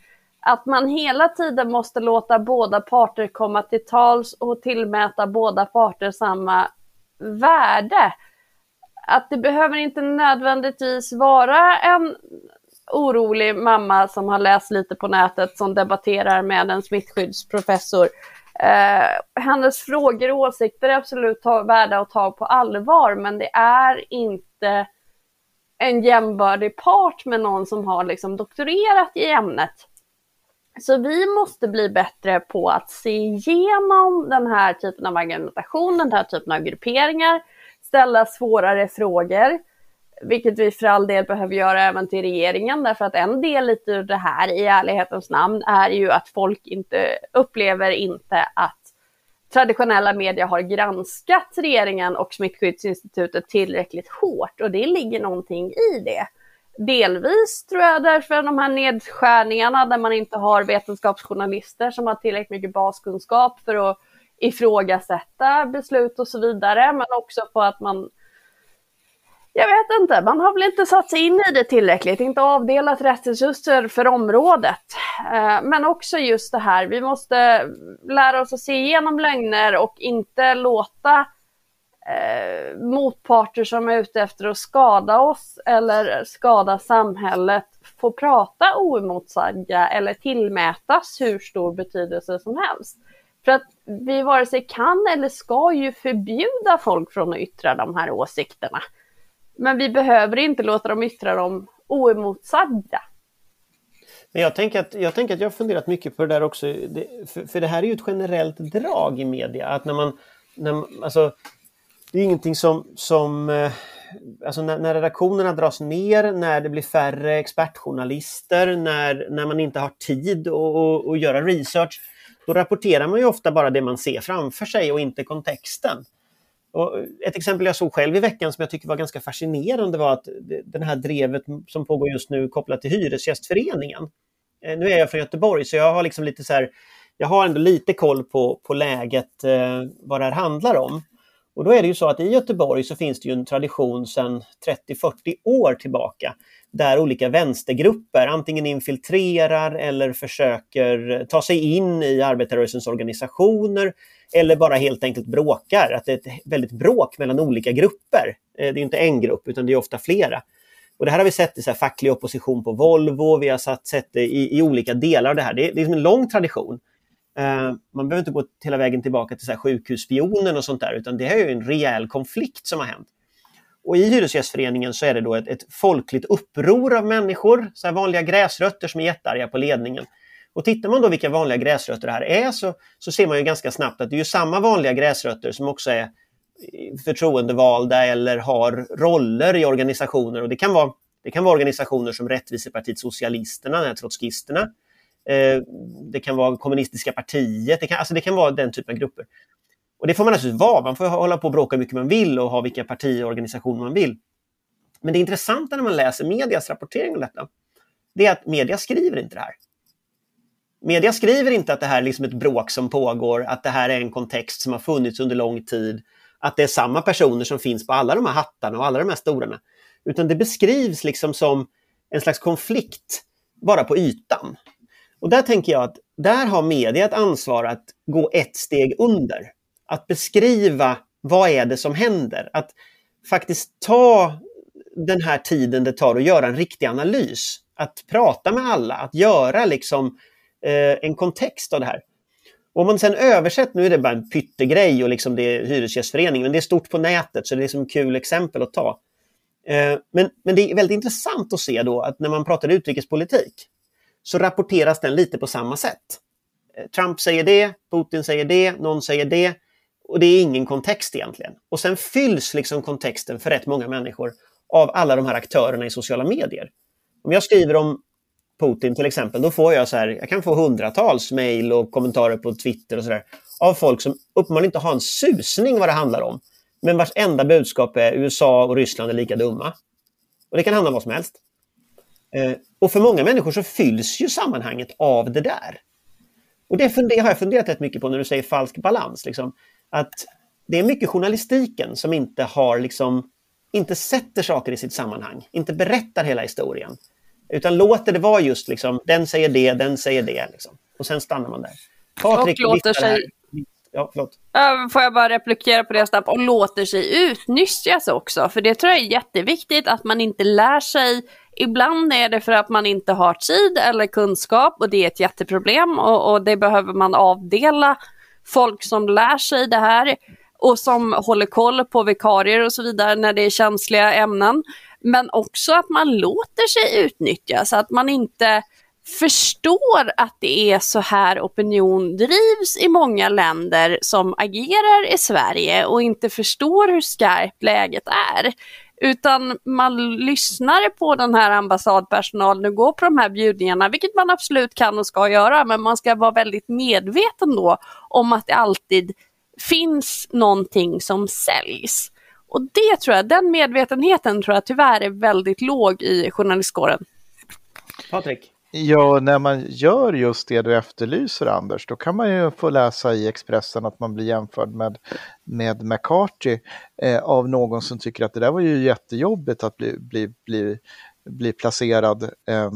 Att man hela tiden måste låta båda parter komma till tals och tillmäta båda parter samma värde. Att det behöver inte nödvändigtvis vara en orolig mamma som har läst lite på nätet som debatterar med en smittskyddsprofessor. Eh, hennes frågor och åsikter är absolut ta, värda att ta på allvar, men det är inte en jämbördig part med någon som har liksom doktorerat i ämnet. Så vi måste bli bättre på att se igenom den här typen av argumentation, den här typen av grupperingar, ställa svårare frågor vilket vi för all del behöver göra även till regeringen, därför att en del lite ur det här i ärlighetens namn är ju att folk inte upplever inte att traditionella media har granskat regeringen och Smittskyddsinstitutet tillräckligt hårt och det ligger någonting i det. Delvis tror jag därför de här nedskärningarna där man inte har vetenskapsjournalister som har tillräckligt mycket baskunskap för att ifrågasätta beslut och så vidare, men också på att man jag vet inte, man har väl inte satt sig in i det tillräckligt, inte avdelat rätt resurser för området. Eh, men också just det här, vi måste lära oss att se igenom lögner och inte låta eh, motparter som är ute efter att skada oss eller skada samhället få prata oemotsagda eller tillmätas hur stor betydelse som helst. För att vi vare sig kan eller ska ju förbjuda folk från att yttra de här åsikterna. Men vi behöver inte låta dem yttra dem oemotsagda. Men jag tänker, att, jag tänker att jag har funderat mycket på det där också, det, för, för, det här är ju ett generellt drag i media. Att när man, när, alltså, det är ingenting som, som eh, alltså när, när redaktionerna dras ner, när det blir färre expertjournalister, när, när man inte har tid att göra research, då rapporterar man ju ofta bara det man ser framför sig och inte kontexten. Och ett exempel jag såg själv i veckan som jag tycker var ganska fascinerande var att det här drevet som pågår just nu kopplat till Hyresgästföreningen. Eh, nu är jag från Göteborg så jag har liksom lite så här, jag har ändå lite koll på, på läget, eh, vad det här handlar om. Och då är det ju så att i Göteborg så finns det ju en tradition sedan 30-40 år tillbaka där olika vänstergrupper antingen infiltrerar eller försöker eh, ta sig in i arbetarrörelsens organisationer eller bara helt enkelt bråkar. Att det är ett väldigt bråk mellan olika grupper. Eh, det är inte en grupp utan det är ofta flera. Och det här har vi sett i så här facklig opposition på Volvo, vi har sett det i, i olika delar av det här. Det är, det är en lång tradition. Uh, man behöver inte gå hela vägen tillbaka till så här sjukhusspionen och sånt där, utan det här är ju en rejäl konflikt som har hänt. Och i Hyresgästföreningen så är det då ett, ett folkligt uppror av människor, så här vanliga gräsrötter som är jättearga på ledningen. Och tittar man då vilka vanliga gräsrötter det här är så, så ser man ju ganska snabbt att det är samma vanliga gräsrötter som också är eh, förtroendevalda eller har roller i organisationer. Och det kan vara, det kan vara organisationer som Rättvisepartiet Socialisterna, trotskisterna. Eh, det kan vara kommunistiska partiet, det kan, alltså det kan vara den typen av grupper. Och det får man naturligtvis vara, man får hålla på och bråka hur mycket man vill och ha vilka partiorganisationer man vill. Men det intressanta när man läser medias rapportering om detta, det är att media skriver inte det här. Media skriver inte att det här är liksom ett bråk som pågår, att det här är en kontext som har funnits under lång tid, att det är samma personer som finns på alla de här hattarna och alla de här stolarna. Utan det beskrivs liksom som en slags konflikt bara på ytan. Och där tänker jag att där har media ett ansvar att gå ett steg under. Att beskriva vad är det som händer. Att faktiskt ta den här tiden det tar att göra en riktig analys. Att prata med alla, att göra liksom eh, Eh, en kontext av det här. Om man sen översätter, nu är det bara en pyttegrej och liksom det är Hyresgästföreningen, men det är stort på nätet så det är liksom kul exempel att ta. Eh, men, men det är väldigt intressant att se då att när man pratar utrikespolitik så rapporteras den lite på samma sätt. Eh, Trump säger det, Putin säger det, någon säger det och det är ingen kontext egentligen. Och sen fylls liksom kontexten för rätt många människor av alla de här aktörerna i sociala medier. Om jag skriver om Putin till exempel, då får jag så här, jag kan få hundratals mejl och kommentarer på Twitter och sådär av folk som uppenbarligen inte har en susning vad det handlar om. Men vars enda budskap är USA och Ryssland är lika dumma. Och det kan handla om vad som helst. Eh, och för många människor så fylls ju sammanhanget av det där. Och det har jag funderat rätt mycket på när du säger falsk balans. Liksom. Att det är mycket journalistiken som inte har liksom, inte sätter saker i sitt sammanhang, inte berättar hela historien. Utan låter det vara just liksom, den säger det, den säger det. Liksom. Och sen stannar man där. Patrik, och låter sig... Ja, förlåt. Får jag bara replikera på det snabbt? Och låter sig utnyttjas också. För det tror jag är jätteviktigt att man inte lär sig. Ibland är det för att man inte har tid eller kunskap och det är ett jätteproblem och, och det behöver man avdela folk som lär sig det här och som håller koll på vikarier och så vidare när det är känsliga ämnen. Men också att man låter sig utnyttjas, att man inte förstår att det är så här opinion drivs i många länder som agerar i Sverige och inte förstår hur skarpt läget är. Utan man lyssnar på den här ambassadpersonalen och går på de här bjudningarna, vilket man absolut kan och ska göra, men man ska vara väldigt medveten då om att det alltid finns någonting som säljs. Och det tror jag, den medvetenheten tror jag tyvärr är väldigt låg i journalistkåren. Patrik? Ja, när man gör just det du efterlyser Anders, då kan man ju få läsa i Expressen att man blir jämförd med, med McCarthy eh, av någon som tycker att det där var ju jättejobbigt att bli, bli, bli, bli placerad eh,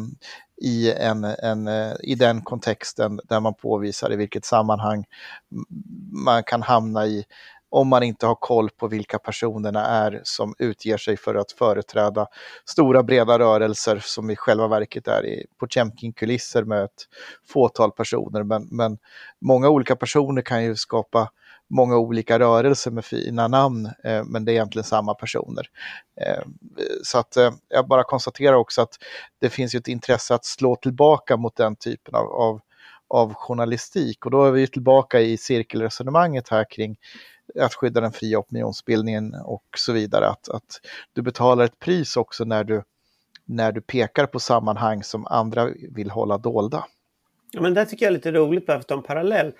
i, en, en, eh, i den kontexten där man påvisar i vilket sammanhang man kan hamna i om man inte har koll på vilka personerna är som utger sig för att företräda stora breda rörelser som i själva verket är i Potemkin-kulisser med ett fåtal personer. Men, men många olika personer kan ju skapa många olika rörelser med fina namn, eh, men det är egentligen samma personer. Eh, så att eh, jag bara konstaterar också att det finns ju ett intresse att slå tillbaka mot den typen av, av, av journalistik och då är vi tillbaka i cirkelresonemanget här kring att skydda den fria opinionsbildningen och så vidare. Att, att du betalar ett pris också när du, när du pekar på sammanhang som andra vill hålla dolda. Ja, men det tycker jag är lite roligt, bara för att ta en parallell.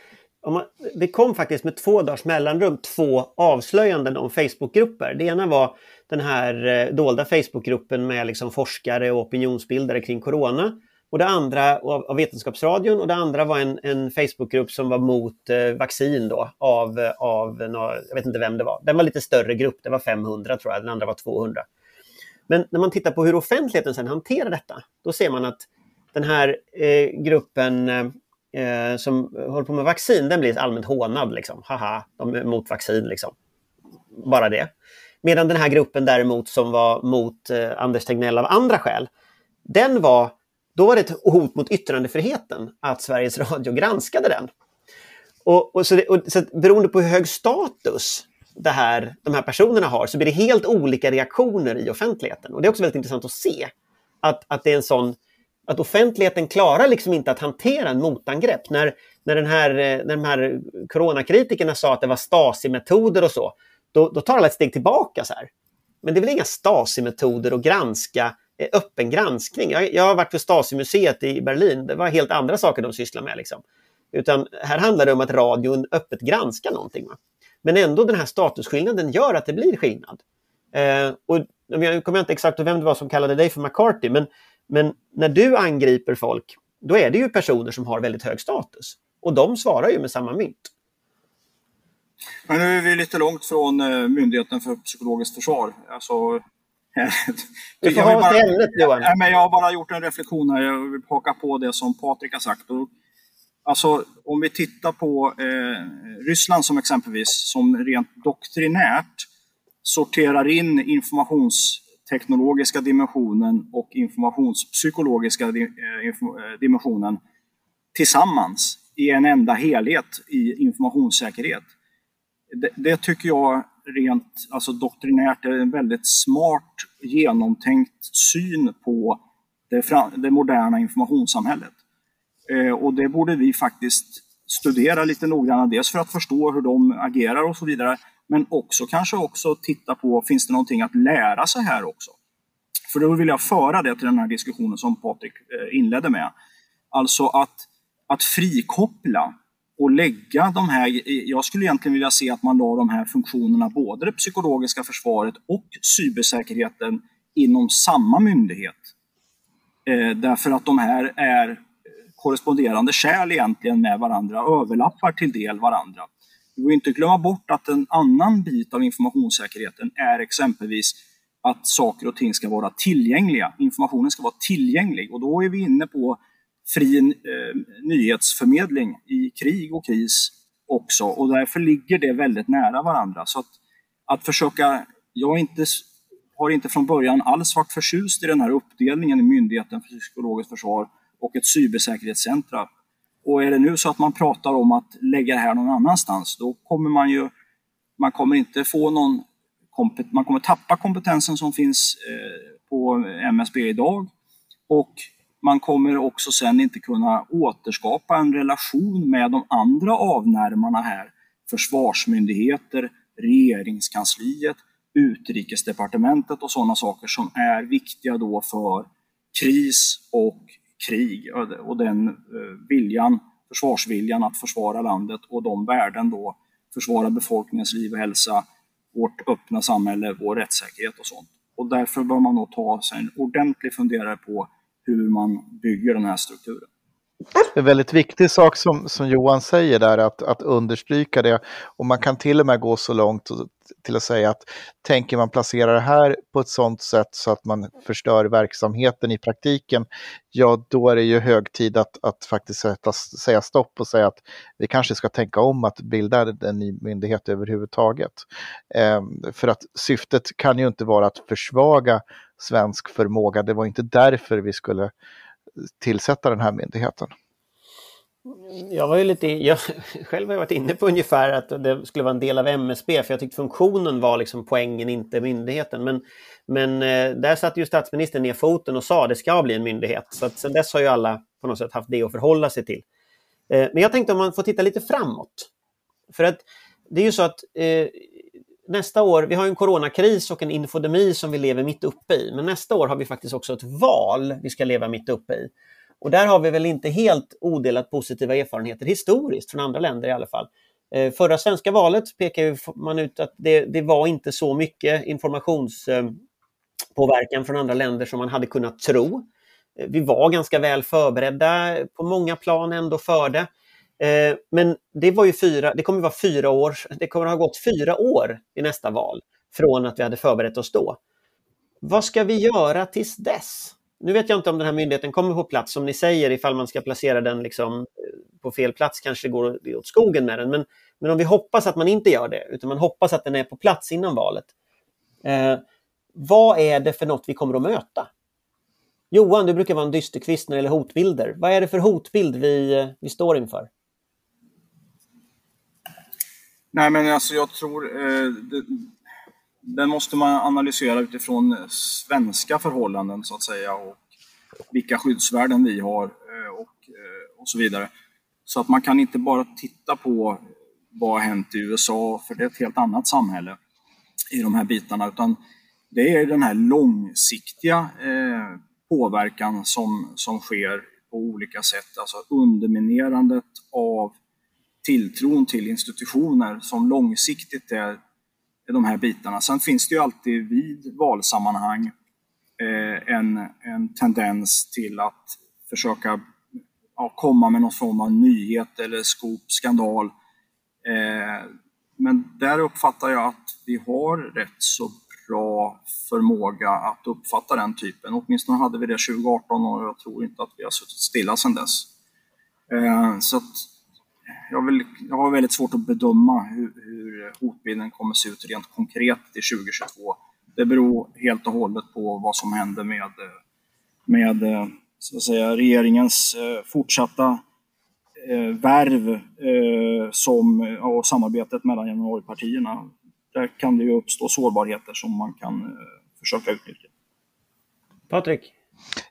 Man, det kom faktiskt med två dagars mellanrum två avslöjanden om Facebookgrupper. Det ena var den här eh, dolda Facebookgruppen med liksom forskare och opinionsbildare kring corona. Och det andra av, av Vetenskapsradion och det andra var en, en Facebookgrupp som var mot eh, vaccin då av, av jag vet inte vem det var. Den var lite större grupp, det var 500 tror jag, den andra var 200. Men när man tittar på hur offentligheten sen hanterar detta, då ser man att den här eh, gruppen eh, eh, som håller på med vaccin, den blir allmänt hånad. Liksom. Haha, de är mot vaccin liksom. Bara det. Medan den här gruppen däremot som var mot eh, Anders Tegnell av andra skäl, den var, då var det ett hot mot yttrandefriheten att Sveriges Radio granskade den. Och, och, så, det, och så beroende på hur hög status det här, de här personerna har så blir det helt olika reaktioner i offentligheten. Och Det är också väldigt intressant att se att, att det är en sån att offentligheten klarar liksom inte att hantera en motangrepp. När, när, den här, eh, när de här coronakritikerna sa att det var Stasi-metoder och så, då, då tar alla ett steg tillbaka. så här. Men det är väl inga Stasi-metoder att granska Eh, öppen granskning. Jag, jag har varit på Stasi-museet i Berlin. Det var helt andra saker de sysslar med. Liksom. Utan här handlar det om att radion öppet granskar någonting. Va? Men ändå den här statusskillnaden gör att det blir skillnad. Eh, och jag kommer inte exakt ihåg vem det var som kallade dig för McCarthy, men, men när du angriper folk, då är det ju personer som har väldigt hög status. Och de svarar ju med samma mynt. Men nu är vi lite långt från eh, Myndigheten för psykologiskt försvar. Alltså, du får ha bara, ämnet Johan. Nej, men jag har bara gjort en reflektion här. Jag vill haka på det som Patrik har sagt. Och, alltså, om vi tittar på eh, Ryssland som exempelvis, som rent doktrinärt sorterar in informationsteknologiska dimensionen och informationspsykologiska eh, eh, dimensionen tillsammans i en enda helhet i informationssäkerhet det, det, tycker jag rent alltså doktrinärt är en väldigt smart genomtänkt syn på det, det moderna informationssamhället. Eh, och det borde vi faktiskt studera lite noggrannare, dels för att förstå hur de agerar och så vidare, men också kanske också titta på, finns det någonting att lära sig här också? För då vill jag föra det till den här diskussionen som Patrik eh, inledde med. Alltså att, att frikoppla och lägga de här, jag skulle egentligen vilja se att man la de här funktionerna, både det psykologiska försvaret och cybersäkerheten inom samma myndighet. Eh, därför att de här är korresponderande kärl egentligen med varandra, överlappar till del varandra. Vi får inte glömma bort att en annan bit av informationssäkerheten är exempelvis att saker och ting ska vara tillgängliga. Informationen ska vara tillgänglig och då är vi inne på fri eh, nyhetsförmedling i krig och kris också och därför ligger det väldigt nära varandra. Så att, att försöka, jag inte, har inte från början alls varit förtjust i den här uppdelningen i Myndigheten för psykologiskt försvar och ett cybersäkerhetscentra. Och är det nu så att man pratar om att lägga det här någon annanstans, då kommer man ju, man kommer inte få någon, man kommer tappa kompetensen som finns eh, på MSB idag och man kommer också sen inte kunna återskapa en relation med de andra avnärmarna här. Försvarsmyndigheter, regeringskansliet, utrikesdepartementet och sådana saker som är viktiga då för kris och krig och den eh, viljan, försvarsviljan att försvara landet och de värden då, försvara befolkningens liv och hälsa, vårt öppna samhälle, vår rättssäkerhet och sånt. Och därför bör man nog ta sig en ordentlig funderare på hur man bygger den här strukturen. En väldigt viktig sak som, som Johan säger där, att, att understryka det. Och man kan till och med gå så långt till att säga att tänker man placera det här på ett sådant sätt så att man förstör verksamheten i praktiken, ja då är det ju hög tid att, att faktiskt sätta, säga stopp och säga att vi kanske ska tänka om att bilda en ny myndighet överhuvudtaget. Ehm, för att syftet kan ju inte vara att försvaga svensk förmåga. Det var inte därför vi skulle tillsätta den här myndigheten. Jag var ju lite, jag själv har varit inne på ungefär att det skulle vara en del av MSB, för jag tyckte funktionen var liksom poängen, inte myndigheten. Men, men eh, där satte ju statsministern ner foten och sa att det ska bli en myndighet. Så att sen dess har ju alla på något sätt haft det att förhålla sig till. Eh, men jag tänkte om man får titta lite framåt. För att det är ju så att eh, nästa år, vi har en coronakris och en infodemi som vi lever mitt uppe i, men nästa år har vi faktiskt också ett val vi ska leva mitt uppe i. Och där har vi väl inte helt odelat positiva erfarenheter historiskt från andra länder i alla fall. Eh, förra svenska valet pekar man ut att det, det var inte så mycket informationspåverkan från andra länder som man hade kunnat tro. Eh, vi var ganska väl förberedda på många plan ändå för det. Eh, men det, var ju fyra, det kommer att vara fyra år, det kommer att ha gått fyra år i nästa val från att vi hade förberett oss då. Vad ska vi göra tills dess? Nu vet jag inte om den här myndigheten kommer på plats, som ni säger, ifall man ska placera den liksom eh, på fel plats kanske det går åt skogen med den. Men, men om vi hoppas att man inte gör det, utan man hoppas att den är på plats innan valet. Eh, vad är det för något vi kommer att möta? Johan, du brukar vara en dysterkvist när det gäller hotbilder. Vad är det för hotbild vi, eh, vi står inför? Nej, men alltså jag tror eh, det, den måste man analysera utifrån eh, svenska förhållanden så att säga och vilka skyddsvärden vi har eh, och, eh, och så vidare. Så att man kan inte bara titta på vad har hänt i USA, för det är ett helt annat samhälle i de här bitarna, utan det är den här långsiktiga eh, påverkan som, som sker på olika sätt, alltså underminerandet av tilltron till institutioner som långsiktigt är de här bitarna. Sen finns det ju alltid vid valsammanhang eh, en, en tendens till att försöka ja, komma med någon form av nyhet eller skop, skandal. Eh, men där uppfattar jag att vi har rätt så bra förmåga att uppfatta den typen. Åtminstone hade vi det 2018 och jag tror inte att vi har suttit stilla sedan dess. Eh, så att jag, vill, jag har väldigt svårt att bedöma hur, hur hotbilden kommer att se ut rent konkret till 2022. Det beror helt och hållet på vad som händer med, med så att säga, regeringens eh, fortsatta eh, värv eh, som, och samarbetet mellan januaripartierna. Där kan det ju uppstå sårbarheter som man kan eh, försöka utnyttja. Patrik?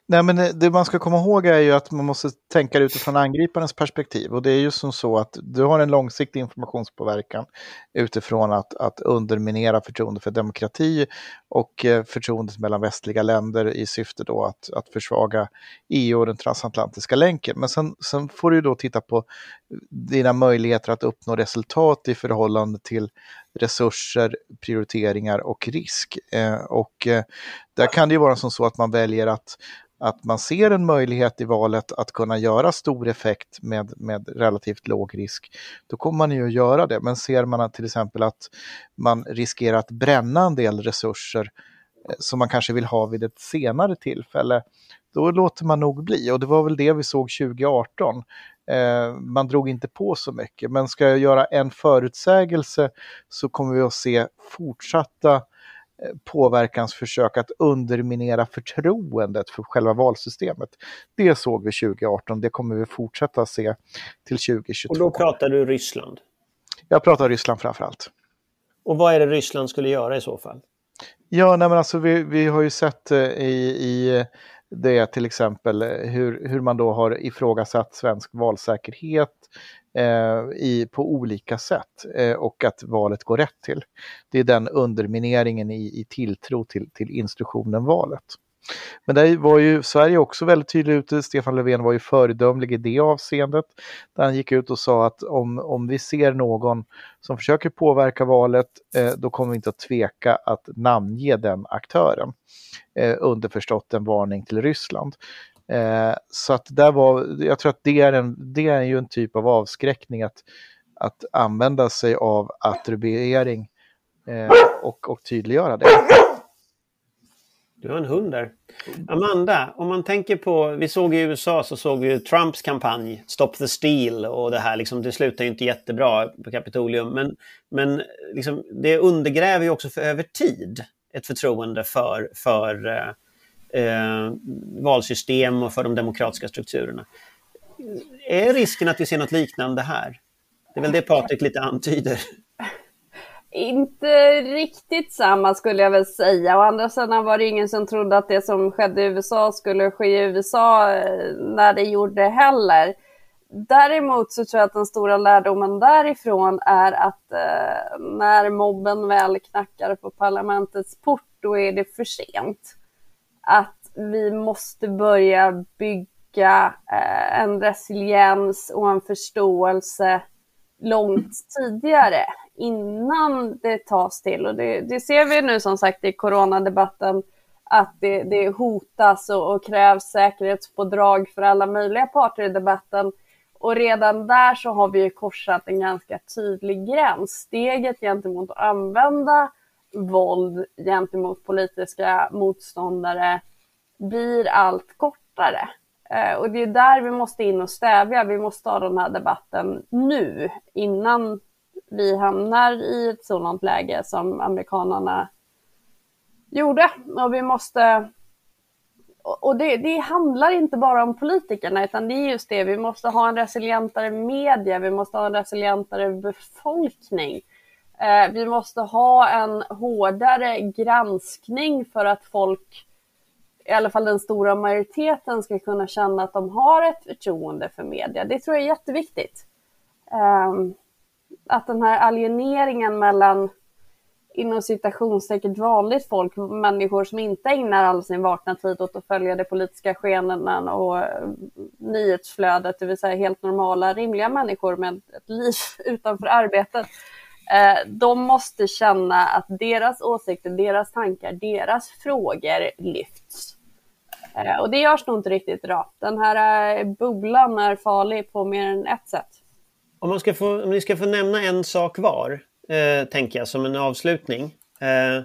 Nej, men eh, det man ska komma ihåg är ju att man måste tänka utifrån angriparens perspektiv. Och det är ju som så att du har en långsiktig informationspåverkan utifrån att, att underminera förtroende för demokrati och eh, förtroendet mellan västliga länder i syfte då att, att försvaga EU och den transatlantiska länken. Men sen, sen får du då titta på dina möjligheter att uppnå resultat i förhållande till resurser, prioriteringar och risk. Eh, och eh, där kan det ju vara som så att man väljer att att man ser en möjlighet i valet att kunna göra stor effekt med, med relativt låg risk, då kommer man ju att göra det. Men ser man till exempel att man riskerar att bränna en del resurser eh, som man kanske vill ha vid ett senare tillfälle, då låter man nog bli. Och det var väl det vi såg 2018. Eh, man drog inte på så mycket, men ska jag göra en förutsägelse så kommer vi att se fortsatta påverkansförsök att underminera förtroendet för själva valsystemet. Det såg vi 2018, det kommer vi fortsätta se till 2022. Och då pratar du Ryssland? Jag pratar Ryssland framför allt. Och vad är det Ryssland skulle göra i så fall? Ja, nej men alltså vi, vi har ju sett eh, i, i det är till exempel eh, hur, hur man då har ifrågasatt svensk valsäkerhet, eh, i, på olika sätt eh, och att valet går rätt till. Det är den undermineringen i, i tilltro till, till instruktionen valet. Men där var ju Sverige också väldigt tydlig ute. Stefan Löfven var ju föredömlig i det avseendet. Där han gick ut och sa att om, om vi ser någon som försöker påverka valet, eh, då kommer vi inte att tveka att namnge den aktören. Eh, underförstått en varning till Ryssland. Eh, så att där var, jag tror att det är, en, det är ju en typ av avskräckning att, att använda sig av attribuering eh, och, och tydliggöra det. Du har en hund där. Amanda, om man tänker på, vi såg i USA så såg vi Trumps kampanj Stop the Steal och det här liksom, det slutar ju inte jättebra på Kapitolium. Men, men liksom, det undergräver ju också för över tid ett förtroende för, för eh, eh, valsystem och för de demokratiska strukturerna. Är risken att vi ser något liknande här? Det är väl det Patrik lite antyder. Inte riktigt samma skulle jag väl säga. Å andra sidan var det ingen som trodde att det som skedde i USA skulle ske i USA eh, när det gjorde heller. Däremot så tror jag att den stora lärdomen därifrån är att eh, när mobben väl knackar på parlamentets port, då är det för sent att vi måste börja bygga bygga eh, en resiliens och en förståelse långt tidigare innan det tas till. Och det, det ser vi nu som sagt i coronadebatten att det, det hotas och, och krävs säkerhetspådrag för alla möjliga parter i debatten. Och redan där så har vi ju korsat en ganska tydlig gräns. Steget gentemot att använda våld gentemot politiska motståndare blir allt kortare. Eh, och det är där vi måste in och stävja. Vi måste ha den här debatten nu innan vi hamnar i ett sådant läge som amerikanerna gjorde. Och vi måste... Och det, det, handlar inte bara om politikerna, utan det är just det, vi måste ha en resilientare media, vi måste ha en resilientare befolkning. Eh, vi måste ha en hårdare granskning för att folk, i alla fall den stora majoriteten, ska kunna känna att de har ett förtroende för media. Det tror jag är jätteviktigt. Ehm, att den här alieneringen mellan inom citationstecken vanligt folk, människor som inte ägnar all sin vakna tid åt att följa de politiska skenorna och eh, nyhetsflödet, det vill säga helt normala, rimliga människor med ett liv utanför arbetet. Eh, de måste känna att deras åsikter, deras tankar, deras frågor lyfts. Eh, och det görs nog inte riktigt idag. Den här eh, bubblan är farlig på mer än ett sätt. Om, man ska få, om ni ska få nämna en sak var, eh, tänker jag, som en avslutning. Eh,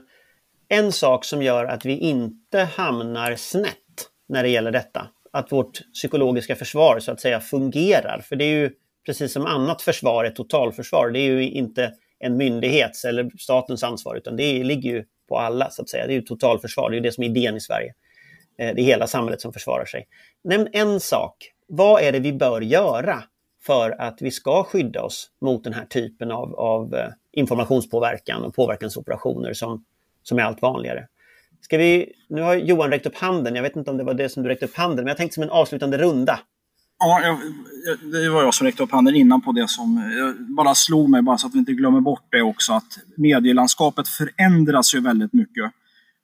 en sak som gör att vi inte hamnar snett när det gäller detta, att vårt psykologiska försvar så att säga fungerar. För det är ju precis som annat försvar, ett totalförsvar, det är ju inte en myndighets eller statens ansvar, utan det ligger ju på alla så att säga. Det är ju totalförsvar, det är ju det som är idén i Sverige. Eh, det är hela samhället som försvarar sig. Nämn en sak. Vad är det vi bör göra för att vi ska skydda oss mot den här typen av, av eh, informationspåverkan och påverkansoperationer som, som är allt vanligare. Ska vi, nu har Johan räckt upp handen, jag vet inte om det var det som du räckte upp handen, men jag tänkte som en avslutande runda. Ja, jag, det var jag som räckte upp handen innan på det som bara slog mig, bara så att vi inte glömmer bort det också, att medielandskapet förändras ju väldigt mycket.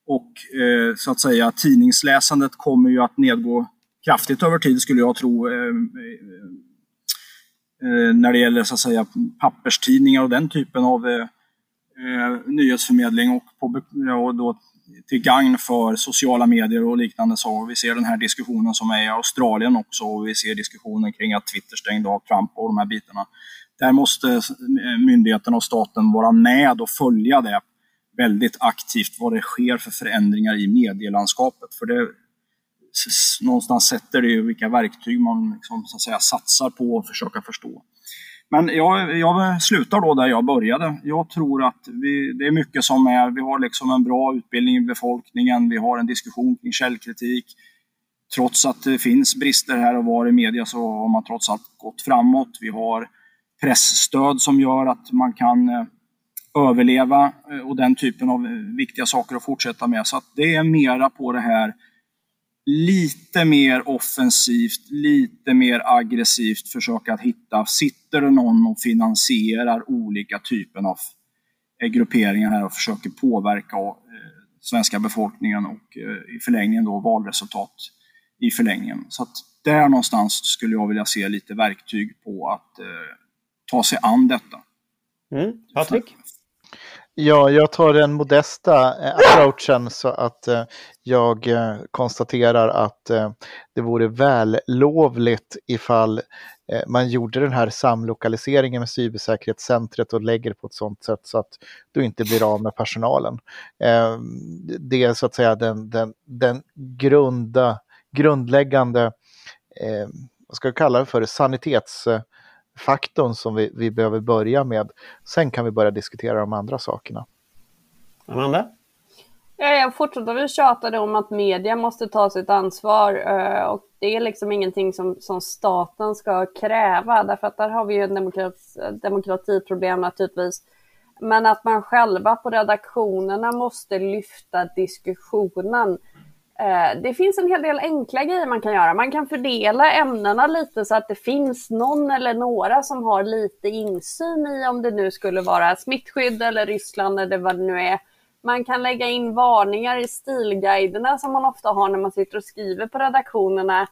Och eh, så att säga tidningsläsandet kommer ju att nedgå kraftigt över tid skulle jag tro. Eh, Eh, eh när det gäller så att säga papperstidningar och den typen av eh, eh, nyhetsförmedling och, på, och då till gagn för sociala medier och liknande. Så vi ser den här diskussionen som är i Australien också och vi ser diskussionen kring att Twitter stängde av Trump och de här bitarna. Där måste myndigheterna och staten vara med och följa det väldigt aktivt, vad det sker för förändringar i medielandskapet. För det någonstans sätter det ju vilka verktyg man liksom, så att säga, satsar på och försöka förstå. Men jag, jag slutar då där jag började. Jag tror att vi, det är mycket som är, vi har liksom en bra utbildning i befolkningen, vi har en diskussion kring källkritik. Trots att det finns brister här och var i media så har man trots allt gått framåt. Vi har pressstöd som gör att man kan eh, överleva eh, och den typen av eh, viktiga saker att fortsätta med. Så det är mera på det här lite mer offensivt, lite mer aggressivt försöka att hitta, sitter det någon och finansierar olika typer av eh, grupperingar här och försöker påverka svenska befolkningen och i förlängningen då valresultat i förlängningen. Så att där någonstans skulle jag vilja se lite verktyg på att ta sig an detta. Mm. Patrik? Ja, jag tar den modesta eh, approachen så att eh, jag eh, konstaterar att det vore vällovligt ifall man gjorde den här samlokaliseringen med cybersäkerhetscentret och lägger på ett sådant sätt så att du inte blir av med personalen. Det är så att säga den, den, den grunda, grundläggande, vad ska jag kalla det för, sanitets faktorn som vi, vi behöver börja med. Sen kan vi börja diskutera de andra sakerna. Amanda? Ja, jag fortsätter väl tjata om att media måste ta sitt ansvar eh, och det är liksom ingenting som, som staten ska kräva därför att där har vi ju en demokrati, demokratiproblem naturligtvis. Men att man själva på redaktionerna måste lyfta diskussionen Eh, Eh, det finns en hel del enkla grejer man kan göra. Man kan fördela ämnena lite så att det finns någon eller några som har lite insyn i om det nu skulle vara smittskydd eller Ryssland eller vad det nu är. Man kan lägga in varningar i stilguiderna som man ofta har när man sitter och skriver på redaktionerna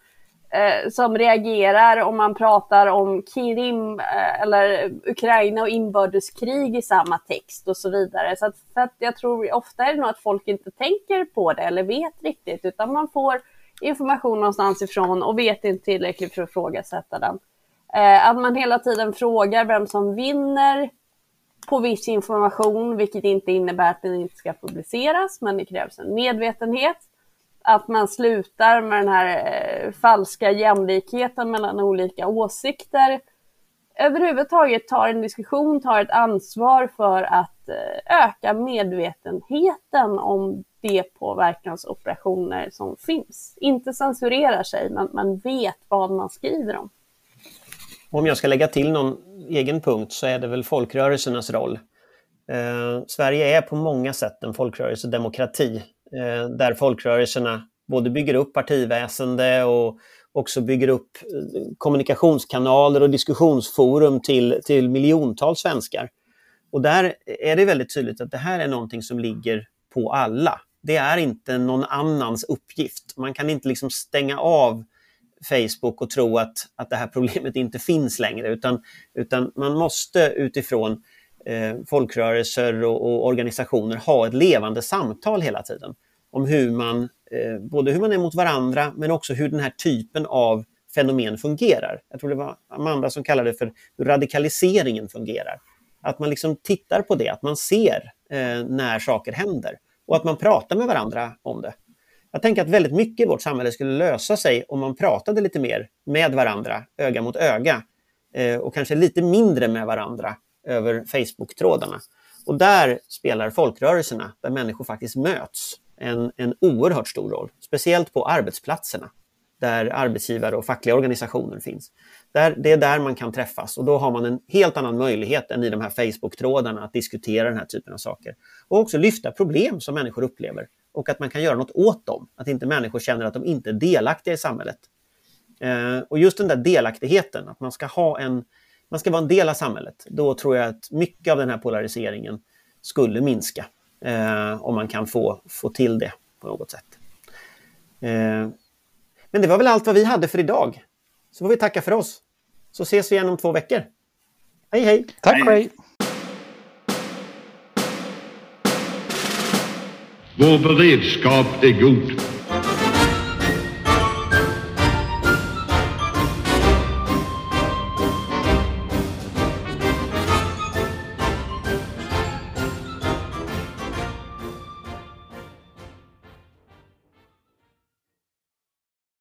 eh, som reagerar om man pratar om Krim eh, eller Ukraina och inbördeskrig i samma text och så vidare. Så att, för att jag tror ofta är det nog att folk inte tänker på det eller vet riktigt utan man får information någonstans ifrån och vet inte tillräckligt för att ifrågasätta den. Eh, att man hela tiden frågar vem som vinner på viss information, vilket inte innebär att den inte ska publiceras, men det krävs en medvetenhet. Att man slutar med den här eh, falska jämlikheten mellan olika åsikter. Överhuvudtaget tar en diskussion, tar ett ansvar för att eh, öka medvetenheten om de påverkansoperationer som finns. Inte censurerar sig, men man vet vad man skriver om. Om jag ska lägga till någon egen punkt så är det väl folkrörelsernas roll. Eh, Sverige är på många sätt en folkrörelsedemokrati Eh, där folkrörelserna både bygger upp partiväsende och också bygger upp eh, kommunikationskanaler och diskussionsforum till, till miljontals svenskar. Och där är det väldigt tydligt att det här är någonting som ligger på alla. Det är inte någon annans uppgift. Man kan inte liksom stänga av Facebook och tro att, att det här problemet inte finns längre, utan, utan man måste utifrån eh, Eh, folkrörelser och, och, organisationer ha ett levande samtal hela tiden om hur man, eh, både hur man är mot varandra, men också hur den här typen av fenomen fungerar. Jag tror det var Amanda som kallade det för hur radikaliseringen fungerar. Att man liksom tittar på det, att man ser eh, när saker händer och att man pratar med varandra om det. Jag tänker att väldigt mycket i vårt samhälle skulle lösa sig om man pratade lite mer med varandra, öga mot öga, eh, och kanske lite mindre med varandra över Facebook-trådarna. Och där spelar folkrörelserna, där människor faktiskt möts, en, en oerhört stor roll. Speciellt på arbetsplatserna, där arbetsgivare och fackliga organisationer finns. Där, det är där man kan träffas och då har man en helt annan möjlighet än i de här Facebook-trådarna att diskutera den här typen av saker. Och också lyfta problem som människor upplever och att man kan göra något åt dem. Att inte människor känner att de inte är delaktiga i samhället. Eh, och just den där delaktigheten, att man ska, ha en, man ska vara en del av samhället, då tror jag att mycket av den här polariseringen skulle minska. Eh, om man kan få, få till det på något sätt. Eh, men det var väl allt vad vi hade för idag. Så får vi tacka för oss. Så ses vi igen om två veckor. Hej hej! Tack och hej! Vår beredskap är god.